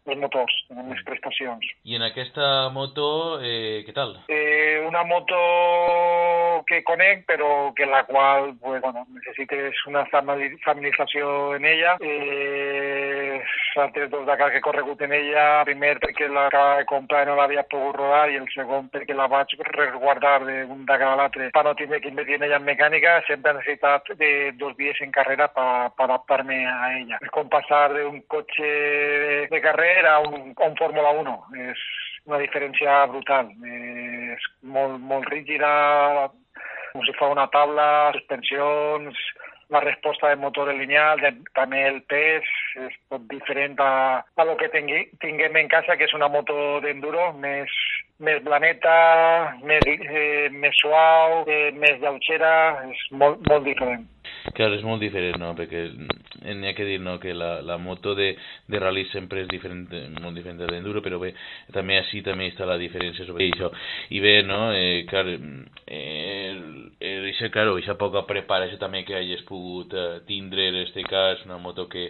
els motors, tenen més prestacions. I en aquesta moto, eh, què tal? Eh, una moto que conec, però que la qual pues, bueno, necessites una familiarització en ella. Eh, altres dos Dakar que he corregut en ella, primer perquè l'acaba de comprar i no l'havia pogut rodar i el segon perquè la vaig resguardar d'un Dakar a l'altre per no tindre que invertir en ella en mecànica, sempre he necessitat de dos dies en carrera per adaptar-me a ella. És com passar d'un cotxe de carrera a un, un Fórmula 1. És una diferència brutal. És molt, molt rígida, com si fa una taula, suspensions, la resposta del motor lineal, de, també el pes, és tot diferent a, a lo que tingui, tinguem en casa, que és una moto d'enduro més, més blaneta, més, eh, més suau, eh, més lleugera, és molt, molt diferent. Clar, és molt diferent, no? Perquè n'hi ha que dir no? que la, la moto de, de rally sempre és diferent, molt diferent de l'enduro, però bé, també així també està la diferència sobre això. I bé, no? Eh, clar, eh, eh, claro, aquesta poca preparació també que hagis pogut eh, tindre en este cas, una moto que,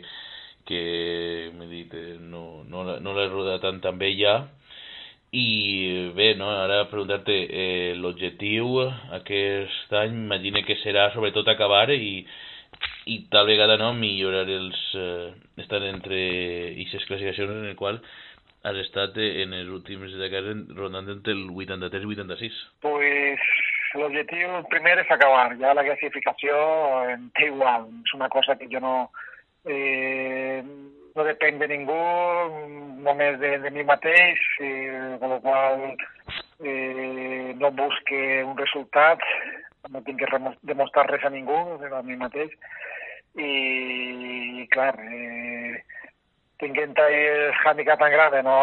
que m'he dit, eh, no, no, no l'he rodat tant amb ella, i bé, no, ara preguntar-te, eh, l'objectiu aquest any imagina que serà sobretot acabar i, i tal vegada no millorar els... Eh, estar entre aquestes classificacions en el qual has estat en els últims de casa rondant entre el 83 i 86. Pues l'objectiu primer és acabar, ja la classificació em té igual, és una cosa que jo no... Eh, no depèn de ningú, només de, de mi mateix, i, amb la qual eh, no busque un resultat, no tinc que demostrar res a ningú, a mi mateix, i, i clar, eh, tinguent el handicap tan gran de no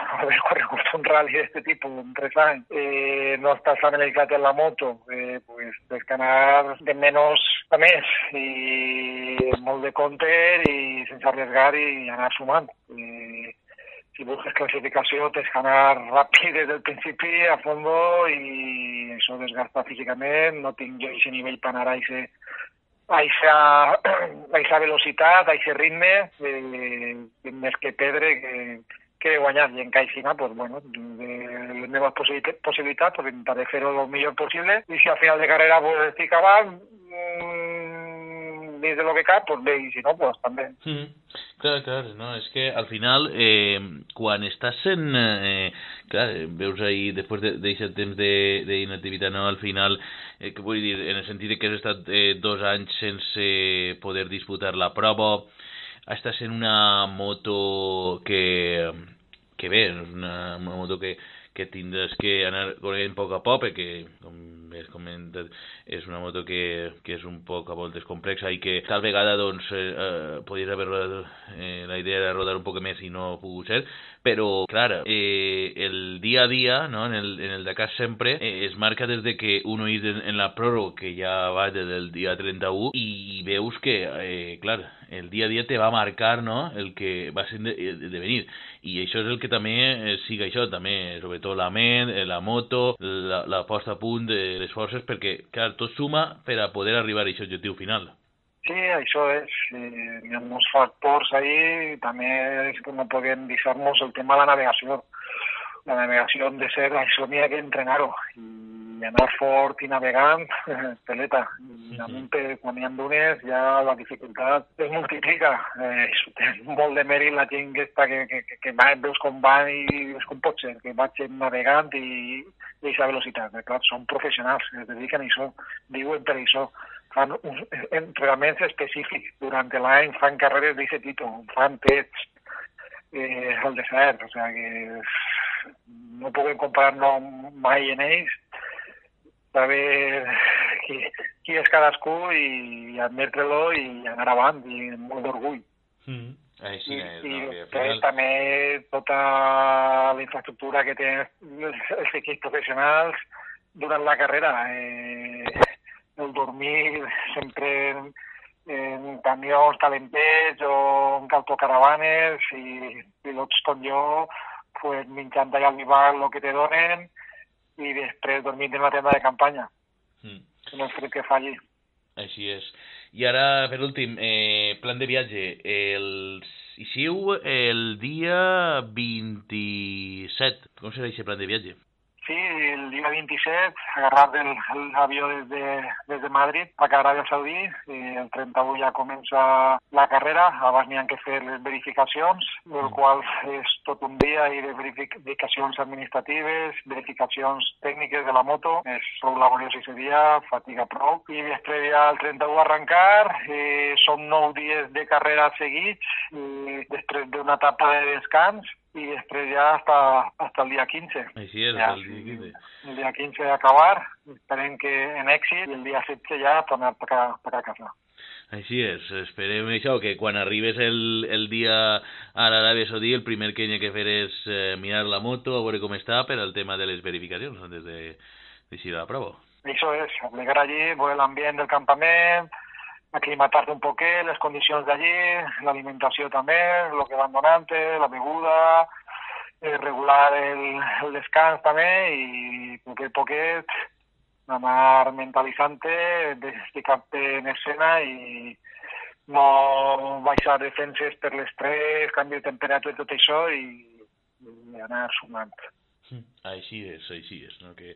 [LAUGHS] haver corregut un rally d'aquest tipus en tres anys, eh, no estar familiaritzat en la moto, eh, pues, tens que anar de menys a més i molt de compte i sense arriesgar i anar sumant. Eh, si busques classificació tens que anar ràpid des del principi a fondo i això desgasta físicament, no tinc jo aquest nivell per anar a eixa, eixa [CLEARS THROAT] velocitat, eixe ritme, eh, més que perdre que, que guanyar. I en cada final, pues, bueno, de les meves possibilitats, pues, intentaré fer-ho el millor possible. I si al final de carrera pues, estic avant, dins de lo que cap, pues bé, i si no, pues també. Mm. Clar, clar, no, és que al final, eh, quan estàs en... Eh, clar, veus ahir, després d'aquest de, temps d'inactivitat, no, al final, eh, què vull dir, en el sentit que has estat eh, dos anys sense poder disputar la prova, estàs en una moto que, que bé, una, una moto que, que tindràs que anar corrent a poc a poc, perquè, com has comentat, és una moto que, que és un poc a voltes complexa i que tal vegada doncs, eh, eh, podries haver eh, la idea de rodar un poc més i no ha pogut ser, però, clar, eh, el dia a dia, no? en, el, en el Dakar sempre, eh, es marca des de que uno és en, en la pròrroga, que ja va des del dia 31, i veus que, eh, clar, el dia a dia te va marcar no? el que va ser de, de venir. I això és el que també eh, siga això, també, sobretot la ment, eh, la moto, la, la posta a punt de les forces, perquè, clar, tot suma per a poder arribar a aquest objectiu final. Sí, això és. Hi ha molts factors ahí. També és que no podem deixar-nos el tema de la navegació. La navegació hem de ser, això n'hi ha que entrenar-ho. I anar fort i navegant, [LAUGHS] peleta. I damunt, quan hi ha dunes, ja la dificultat es multiplica. Eh, té molt de mèrit la gent que, està, que, que, que, va, veus com van i veus com pot ser, que vaig navegant i, i aquesta velocitat. Eh, clar, són professionals, es dediquen a això, viuen per això fan uns entrenaments específics. Durant l'any fan carreres d'aquest tipus, fan tests eh, al desert, o sigui que no puguem comparar-no mai en ells, saber qui, qui és cadascú i admetre-lo i anar avant i amb molt d'orgull. Mm. Així és, I, no? i final... també tota la infraestructura que tenen els equips professionals durant la carrera. Eh, el dormir sempre en, en camions calentets o en autocaravanes i pilots com jo pues, al bival el que te donen i després dormint en la tenda de campanya. Mm. No és que falli. Així és. I ara, per últim, eh, plan de viatge. El, Ixiu el dia 27. Com serà aquest plan de viatge? Sí, el dia 27, agarrar el, el avió des de, des de Madrid cap a Aràbia Saudí, i el 31 ja comença la carrera, abans n'hi ha que fer les verificacions, el Mm. qual és tot un dia i de verificacions administratives, verificacions tècniques de la moto, és prou laboriós aquest dia, fatiga prou, i després ja el 31 arrencar, eh, són nou dies de carrera seguits, i després d'una etapa de descans, i després ja hasta, hasta el dia 15. Així és, Ja, el dia 15. El dia 15 acabar, esperem que en èxit, i el dia 16 ja tornar per a, per a casa. Així és, esperem això, que quan arribes el, el dia a l'Aràbia Saudí, el primer que hi ha que fer és eh, mirar la moto, a veure com està, per al tema de les verificacions, antes de d'eixir a la prova. Això és, obligar allí, veure l'ambient del campament, aclimatar-te un poquet, les condicions d'allí, l'alimentació també, el que van donant-te, la beguda, eh, regular el, el descans també i poquet poquet anar mentalitzant-te, ficar-te en escena i no baixar defenses per l'estrès, canvi de temperatura i tot això i, i anar sumant. Així és, així és, no? que,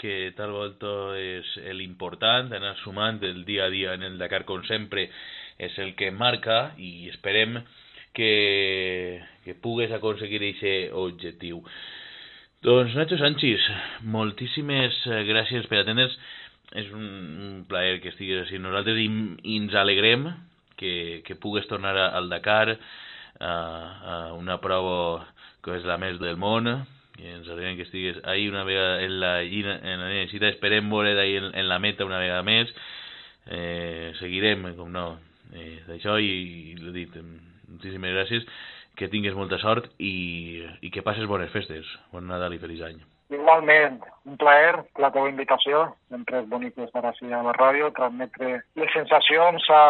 que tal volta és l'important, anar sumant el dia a dia en el Dakar com sempre és el que marca i esperem que, que pugues aconseguir aquest objectiu. Doncs Nacho Sánchez, moltíssimes eh, gràcies per atendre's. És un, un plaer que estiguis així. Nosaltres i, i ens alegrem que, que pugues tornar al Dakar, a, a una prova que és la més del món, i ens alegrem que estiguis ahí una vegada en la, en la cita. Esperem veure d'ahir en, en la meta una vegada més. Eh, seguirem, com no, eh, d'això i, i l'he dit, moltíssimes gràcies, que tingues molta sort i, i que passes bones festes. Bon Nadal i feliç any. Igualment, un plaer la teva invitació. Sempre és bonic estar així a la ràdio, transmetre les sensacions a,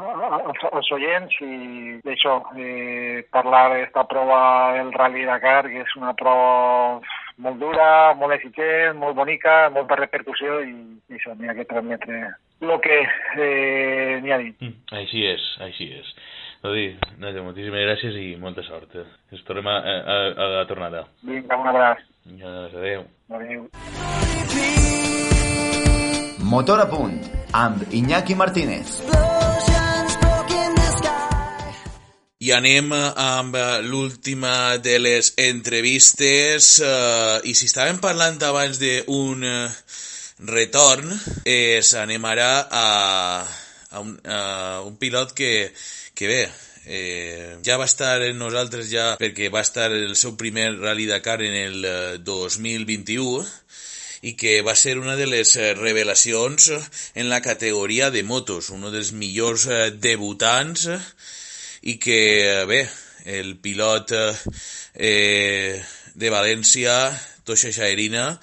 a, als, oients i d'això, eh, parlar d'esta prova del Rally Dakar, que és una prova molt dura, molt exigent, molt bonica, molta repercussió i, i això, n'hi ha que transmetre lo que eh, n'hi ha dit. Mm, Així és, així és. Dodi, Nadia, moltíssimes gràcies i molta sort. Ens tornem a, a, a la tornada. Vinga, un abraç. Ja, adéu. Adéu. Motor a punt, amb Iñaki Martínez. I anem eh, amb eh, l'última de les entrevistes eh, i si estàvem parlant abans d'un eh, retorn, és anem ara a, a, un, a un pilot que, que bé, eh, ja va estar en nosaltres ja perquè va estar el seu primer Rally Dakar en el eh, 2021 i que va ser una de les eh, revelacions en la categoria de motos, un dels millors eh, debutants i que, eh, bé, el pilot eh, de València, Tosha Xaerina,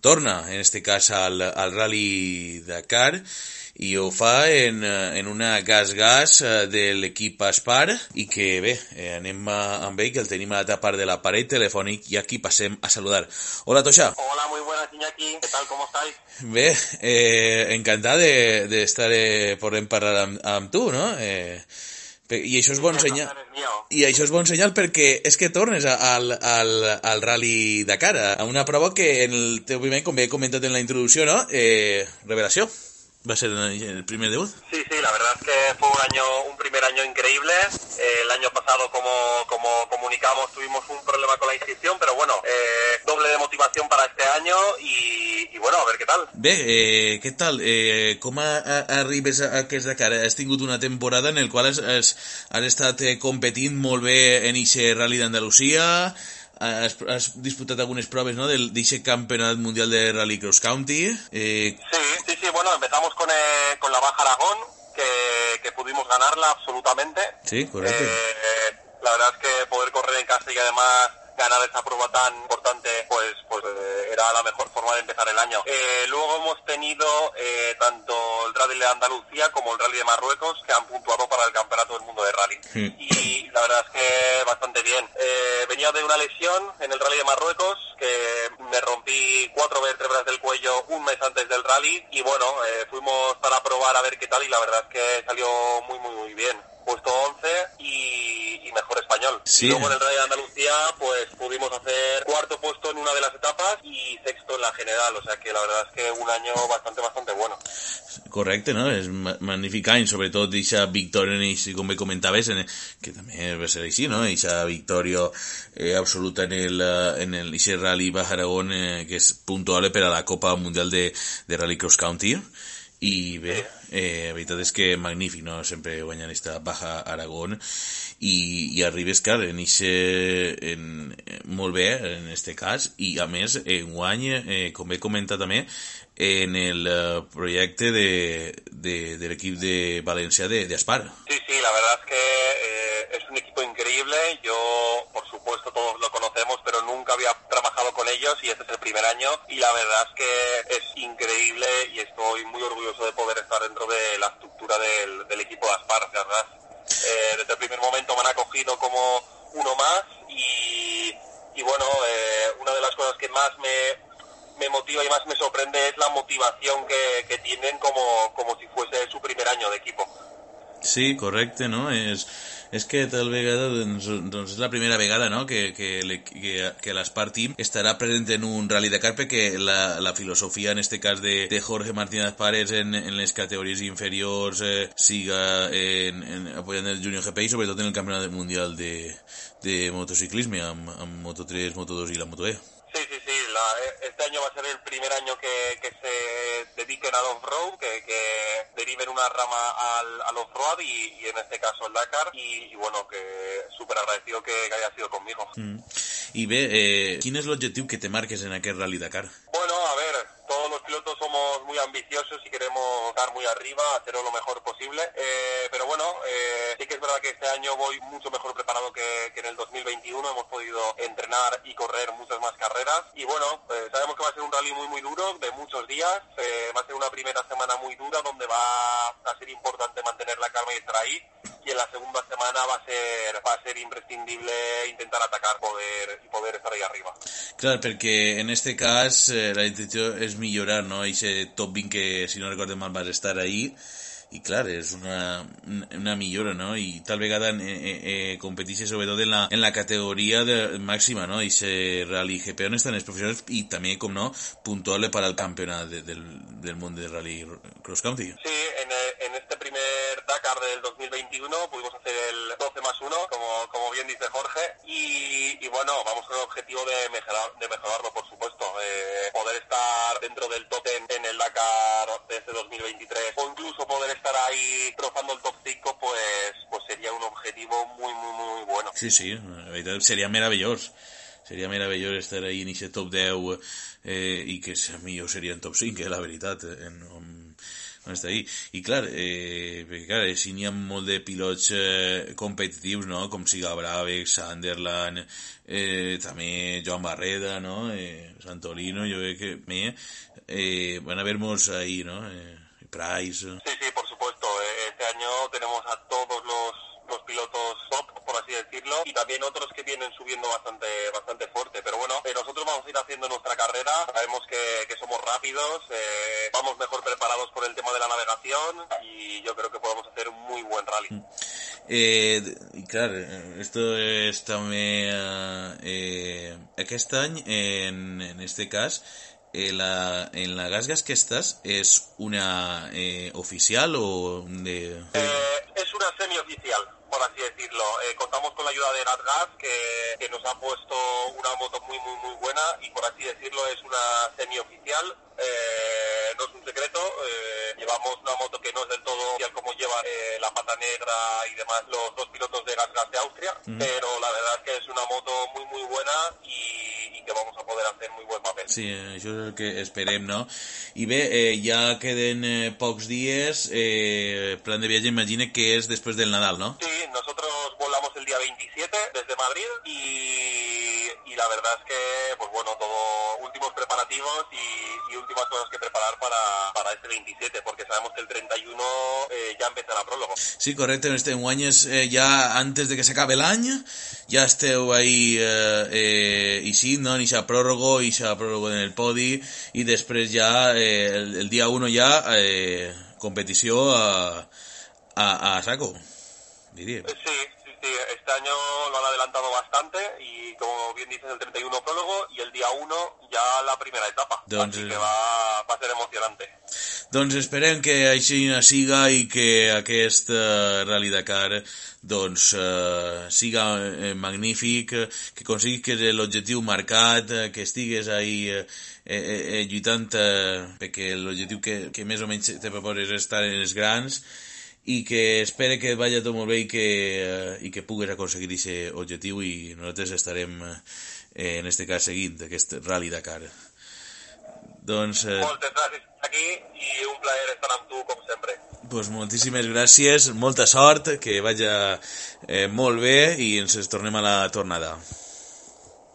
torna, en este cas, al, al Rally Dakar i ho fa en, eh, en una gas-gas eh, de l'equip Aspar i que bé, eh, anem amb ell que el tenim a l'altra part de l'aparell telefònic i aquí passem a saludar. Hola Tosha. Hola, muy buenas Iñaki, ¿qué tal? ¿Cómo estáis? Bé, eh, encantat de, de estar eh, podent parlar amb, amb tu, no? Eh, I això és bon senyal. I això és bon senyal perquè és que tornes al, al, al Rally Dakar, a una prova que en el teu primer, com bé he comentat en la introducció, no? Eh, revelació. Va ser el primer debut. Sí, sí, la verdad es que fue un año, un primer año increíble. Eh, el año pasado, como, como comunicamos, tuvimos un problema con la inscripción, pero bueno, eh, doble de motivación para este año y, y bueno, a ver qué tal. Bé, eh, què tal? Eh, com a, a, arribes a aquest Dakar? Has tingut una temporada en el qual has, has, has estat eh, competint molt bé en aquest Rally d'Andalusia, has, has disputat algunes proves no, del d'aquest campionat mundial de Rally Cross County. Eh, Sí, sí, sí, bueno, empezamos con, eh, con la Baja Aragón, que, que pudimos ganarla absolutamente. sí, correcte. Eh, la verdad es que poder correr en casa y además ganar esta prueba tan importante, pues, pues eh, era la mejor forma de empezar el año. Eh, luego hemos tenido eh, tanto el Rally de Andalucía como el Rally de Marruecos que han puntuado para el Campeonato del Mundo de Rally. Sí. Y la verdad es que bastante bien. Eh, venía de una lesión en el Rally de Marruecos que me rompí cuatro vértebras del cuello un mes antes del rally y bueno, eh, fuimos para probar a ver qué tal y la verdad es que salió muy muy muy bien. Puesto 11 y, y mejor español. Sí. Y luego en el Rally de Andalucía pues pudimos hacer cuarto puesto en una de las etapas y sexto en la general, o sea que la verdad es que un año bastante bastante bueno. Correcte, no? És ma magnífic any, sobretot eixa victòria, en eixa, com bé comentaves, en, que també va ser així, no? Eixa victòria eh, absoluta en el, eh, en el eixe Rally Baja Aragón, eh, que és puntuable per a la Copa Mundial de, de Rally Cross County. I bé, eh, la veritat és que magnífic, no? Sempre guanyant esta Baja Aragón i, i arribes, clar, en ixe, en, eh, molt bé, en este cas, i a més, en guany, eh, com bé comentat també, en el eh, projecte de, de, de l'equip de València. Sí, sí, la verdad es que eh, es un equipo increíble. Yo, por supuesto, todos lo conocemos, pero nunca había trabajado con ellos y este es el primer año. Y la verdad es que es increíble y estoy muy orgulloso de poder estar dentro de la estructura del, del equipo de Aspar, la verdad. Eh, desde el primer momento me han acogido como uno más y, y bueno, eh, una de las cosas que más me, me motiva y más me sorprende es la motivación que, tienen como, como si fuese su primer año de equipo. Sí, correcte, no? És, és que tal vegada, doncs, doncs és la primera vegada, no?, que, que, que, que l'Aspar Team estarà present en un Rally Dakar perquè la, la filosofia, en este cas, de, de Jorge Martínez Párez en, en les categories inferiors eh, siga en, en, apoyant el Junior GP i sobretot en el Campionat Mundial de, de motociclisme amb, amb Moto3, Moto2 i la Moto E. Sí, sí, sí. la- este año va a ser el primer año que, que se dediquen al off-road, que, que deriven una rama al, al off-road y, y en este caso el Dakar. Y, y bueno, que súper agradecido que, que haya sido conmigo. Mm. I bé, eh, quin és l'objectiu que te marques en aquest Rally Dakar? Bueno, a ver, todos los pilotos somos muy ambiciosos y queremos estar muy arriba, hacerlo lo mejor posible. Eh, bueno, eh, sí que es verdad que este año voy mucho mejor preparado que, en el 2021. Hemos podido entrenar y correr muchas más carreras. Y bueno, eh, sabemos que va a ser un rally muy, muy duro, de muchos días. Eh, va a ser una primera semana muy dura donde va a ser importante mantener la calma y estar ahí. y en la segunda semana va a ser va a ser imprescindible intentar atacar poder y poder estar ahí arriba. Clar, perquè en este cas eh, la intenció és millorar, no? Ese top 20 que, si no recordo mal, vas estar ahí i clar, és una, una millora, no? I tal vegada eh, eh, eh, competisse sobretot en la, en la categoria de, màxima, no? I se Rally GP on estan els professionals i també, no, puntuable per al campionat de, del, del món de Rally Cross Country. Sí, en, eh, este primer Dakar del 2021 pudimos hacer el 12 más 1, como, como bien dice Jorge, y, bueno, vamos con el objetivo de, mejorar, de mejorarlo, por supuesto. Eh, poder estar dentro del top 10 en el Dakar de este 2023 o incluso poder estar ahí rozando el top 5, pues, pues sería un objetivo muy, muy, muy bueno. Sí, sí, la veritat seria meravellós. Seria meravellós estar ahí en aquest top 10 eh, i que millor seria en top 5, eh, la veritat, en, on, on està ahí. I clar, eh, perquè si n'hi de pilots eh, competitius, no?, com siga Bravex, Sunderland, eh, també Joan Barreda, no?, eh, Santolino, jo crec que me, eh, van a haver-nos ahí, no?, eh, Price... Sí, sí, por supuesto. Eh, Este año tenemos a todos los, los pilotos top, por así decirlo, y también otros que vienen subiendo bastante bastante fuerte. Pero bueno, eh, nosotros vamos a ir haciendo nuestra carrera. Sabemos que, que somos rápidos, eh, vamos mejor preparados por el tema de la navegación y yo creo que podemos hacer un muy buen rally. Eh, i clar, eh, esto és també eh, eh, aquest any en, en este cas eh, la, en la Gas Gas que estàs és una eh, oficial o de... Eh, es una semioficial, por así decirlo. Eh, contamos con la ayuda de NatGas, que, que nos ha puesto una moto muy, muy, muy buena y por así decirlo es una semioficial. Eh, no es un secreto, llevamos una moto que no es del todo oficial como llevan eh, la pata negra y demás los dos pilotos de Gas de Austria, pero la verdad es que es una moto muy, muy buena y, y que vamos a poder hacer muy buen papel. Sí, això és el que esperem, no? I bé, eh, ja queden eh, pocs dies, eh, plan de viatge imagina que és després del Nadal, no? Sí, nosotros día 27 desde Madrid y, y la verdad es que, pues bueno, todo últimos preparativos y, y últimas cosas que preparar para, para este 27, porque sabemos que el 31 eh, ya empieza la prólogo. Sí, correcte, este enguany és eh, ja antes de que s'acabe l'any, ja esteu ahí eh, eh, i sí, no? Ixa pròrrogo, ixa pròrrogo en el podi i després ja eh, el, el dia 1 ja eh, competició a, a, a saco, diria. Eh, Sí, sí, este año lo han adelantado bastante y como bien dices el 31 prólogo y el día 1 ya la primera etapa. Doncs, Así que va, va a ser emocionante. Doncs esperem que així siga i que aquest eh, Rally Dakar doncs eh, siga eh, magnífic, que aconseguis l'objectiu marcat, eh, que estigues ahí eh, eh, eh, lluitant eh, perquè l'objectiu que, que més o menys te proposes és estar en els grans i que espere que vaya tot molt bé i que, eh, i que pugues aconseguir aquest objectiu i nosaltres estarem eh, en este cas seguint aquest Rally Dakar. Doncs eh, Moltes gràcies aquí i un plaer estar amb tu com sempre. pues moltíssimes gràcies, molta sort, que vagi eh, molt bé i ens tornem a la tornada.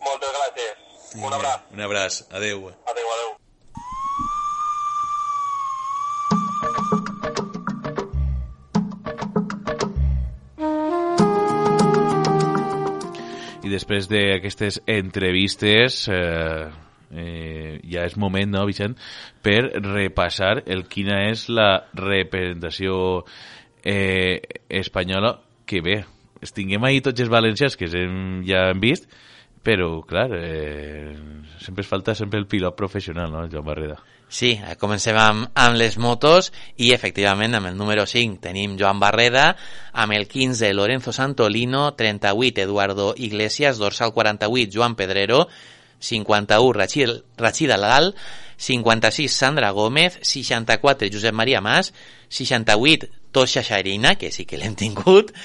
Moltes gràcies. Un abraç. Un abraç. Adeu. Adéu, Després d'aquestes entrevistes eh, eh, ja és moment, no, Vicent, per repassar el quina és la representació eh, espanyola que bé, es tinguem ahir tots els valencians que hem, ja hem vist, però, clar, eh, sempre es falta sempre el pilot professional, no, Joan Barreda? Sí, eh, comencem amb, amb les motos i efectivament amb el número 5 tenim Joan Barreda, amb el 15 Lorenzo Santolino, 38 Eduardo Iglesias, dorsal 48 Joan Pedrero, 51 Rachid, Alal, 56 Sandra Gómez, 64 Josep Maria Mas, 68 Tosha Xarina, que sí que l'hem tingut,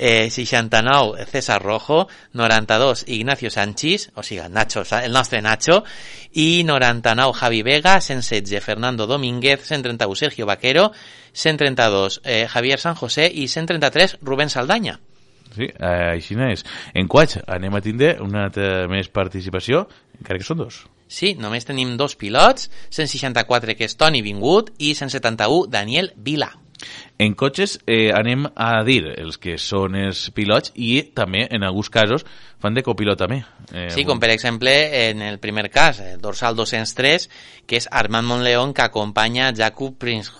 eh, 69 César Rojo, 92 Ignacio Sánchez, o sigui, Nacho, el nostre Nacho, i 99 Javi Vega, 116 Fernando Domínguez, 131 Sergio Vaquero, 132 eh, Javier San José i 133 Rubén Saldaña. Sí, eh, així és. En quats anem a tindre una altra més participació, encara que són dos. Sí, només tenim dos pilots, 164 que és Toni Vingut i 171 Daniel Vila. En cotxes eh, anem a dir els que són els pilots i també, en alguns casos, fan de copilot també. Eh, Sí, com per exemple en el primer cas, el dorsal 203, que és Armand Monleón que acompanya Jakub Prince...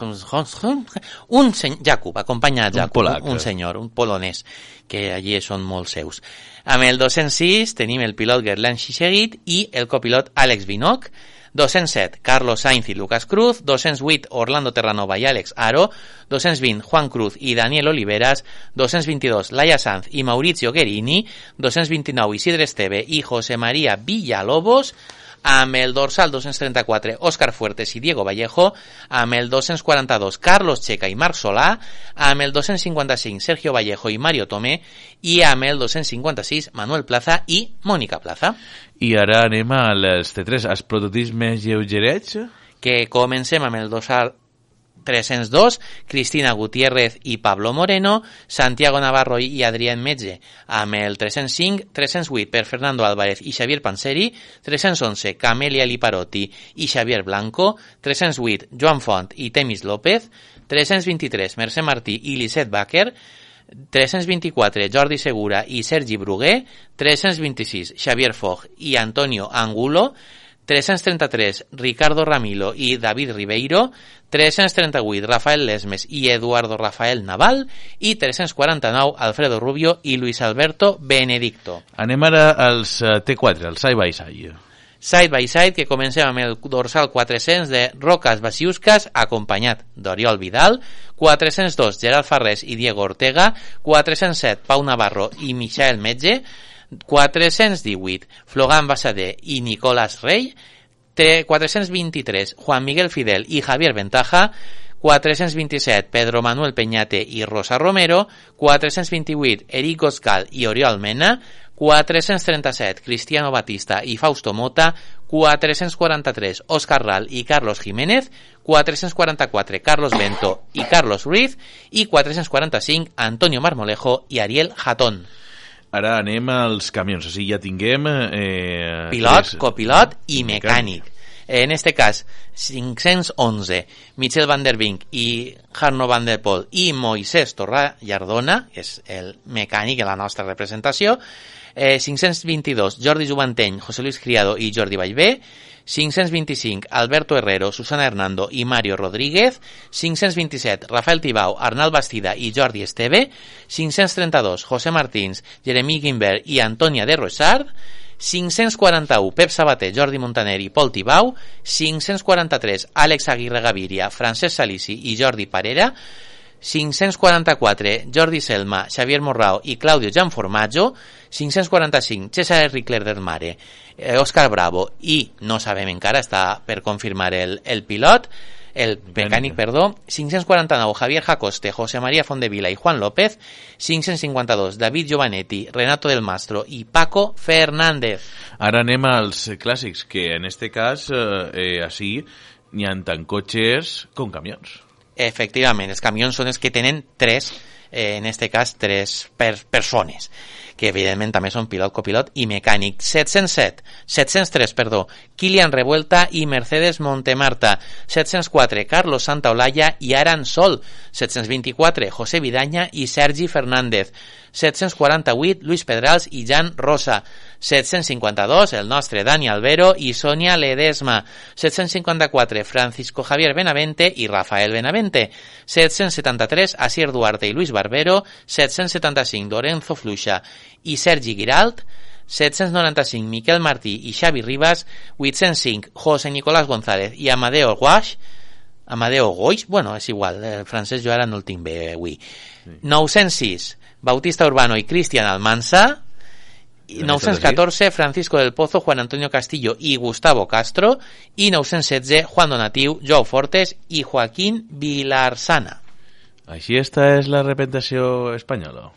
Un sen... Jakub, acompanya a Un Jakub, polac. un senyor, un polonès, que allí són molt seus. Amb el 206 tenim el pilot Gerland Xixeguit i el copilot Àlex Vinoc, 207, Carlos Sainz i Lucas Cruz, 208, Orlando Terranova i Àlex Aro, 220, Juan Cruz i Daniel Oliveras, 222, Laia Sanz i Maurizio Guerini, 229, Isidre Esteve i José María Villalobos, amb el dorsal 234 Òscar Fuertes i Diego Vallejo, amb el 242 Carlos Checa i Marc Solà, amb el 255 Sergio Vallejo i Mario Tomé i amb el 256 Manuel Plaza i Mónica Plaza. I ara anem als T3, als prototips més lleugerets. que comencem amb el dorsal 302, Cristina Gutiérrez i Pablo Moreno, Santiago Navarro i Adrián Metge, amb el 305, 308 per Fernando Álvarez i Xavier Panseri, 311 Camelia Liparotti i Xavier Blanco, 308 Joan Font i Temis López, 323 Mercè Martí i Lisset Baker, 324 Jordi Segura i Sergi Bruguer, 326 Xavier Foch i Antonio Angulo, 333 Ricardo Ramilo i David Ribeiro, 338 Rafael Lesmes i Eduardo Rafael Naval i 349 Alfredo Rubio i Luis Alberto Benedicto. Anem ara als eh, T4, al side by side. Side by side que comencem amb el dorsal 400 de Rocas Basiuscas acompanyat d'Oriol Vidal, 402 Gerard Farrés i Diego Ortega, 407 Pau Navarro i Michael Metge, 418 Flogan Basader i Nicolás Rey, T- 423 Juan Miguel Fidel i Javier Ventaja, 427 Pedro Manuel Peñate i Rosa Romero, 428 Eric Oscal i Oriol Mena, 437 Cristiano Batista i Fausto Mota, 443 Oscar Ral i Carlos Jiménez, 444 Carlos Bento i Carlos Ruiz. I 445 Antonio Marmolejo i Ariel Jatón. Ara anem als camions, o sigui, ja tinguem... Eh, Pilot, tres- copilot i mecànic. En este cas, 511, Michel van der Vink i Jarno van der Pol i Moisés Torra Llardona, que és el mecànic de la nostra representació, eh, 522, Jordi Juvanteny, José Luis Criado i Jordi Vallvé, 525, Alberto Herrero, Susana Hernando i Mario Rodríguez, 527, Rafael Tibau, Arnal Bastida i Jordi Esteve, 532, José Martins, Jeremí Guimbert i Antònia de Rosard, 541, Pep Sabater, Jordi Montaner i Pol Tibau, 543, Àlex Aguirre Gaviria, Francesc Salici i Jordi Parera, 544, Jordi Selma, Xavier Morrao i Claudio Gianformaggio, 545, César Ricler del Mare, eh, Bravo i, no sabem encara, està per confirmar el, el pilot, el mecànic, perdó, 549, Javier Jacoste, José María Fondevila i Juan López, 552, David Giovanetti, Renato del Mastro i Paco Fernández. Ara anem als clàssics, que en este cas, eh, eh, així, n'hi ha tant cotxes com camions. Efectivament, els camions són els que tenen tres, eh, en este cas, tres per persones, que evidentment també són pilot, copilot i mecànic. 707, 703, perdó, Kilian Revuelta i Mercedes Montemarta. 704, Carlos Santaolalla i Aran Sol. 724, José Vidaña i Sergi Fernández. 748, Luis Pedrals i Jan Rosa. 752, el nostre Dani Albero i Sonia Ledesma. 754, Francisco Javier Benavente i Rafael Benavente. 773, Asier Duarte i Luis Barbero. 775, Lorenzo Fluixa i Sergi Giralt. 795, Miquel Martí i Xavi Ribas. 805, José Nicolás González i Amadeo Guaix. Amadeo Goix, bueno, és igual, el francès jo ara no el tinc bé avui. 906, Bautista Urbano i Cristian Almansa. I 914, Francisco del Pozo, Juan Antonio Castillo i Gustavo Castro. I 916, Juan Donatiu, Joao Fortes i Joaquín Vilarsana. Així esta és la representació espanyola.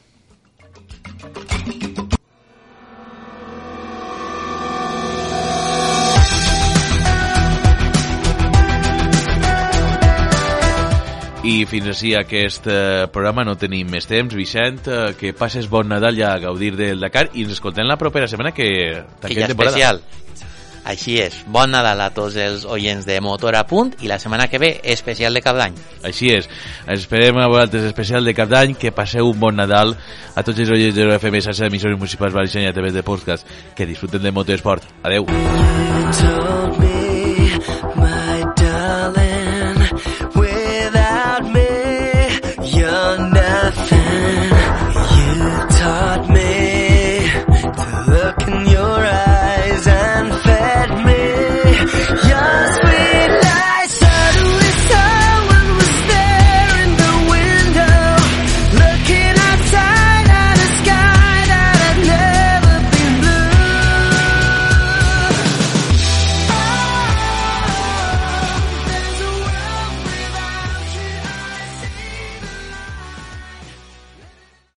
I fins així aquest eh, programa no tenim més temps. Vicent, eh, que passes bon Nadal ja a gaudir del Dakar i ens escoltem la propera setmana que Que tanquem ja temporada. especial. Així és, bon Nadal a tots els oients de Motor a Punt i la setmana que ve especial de cap d'any. Així és. Esperem a vosaltres especial de cap d'any, que passeu un bon Nadal a tots els oients de l'FM, xarxa d'emissores municipals valenciana i a través de podcast. Que disfruten de motoesport. Adeu. told me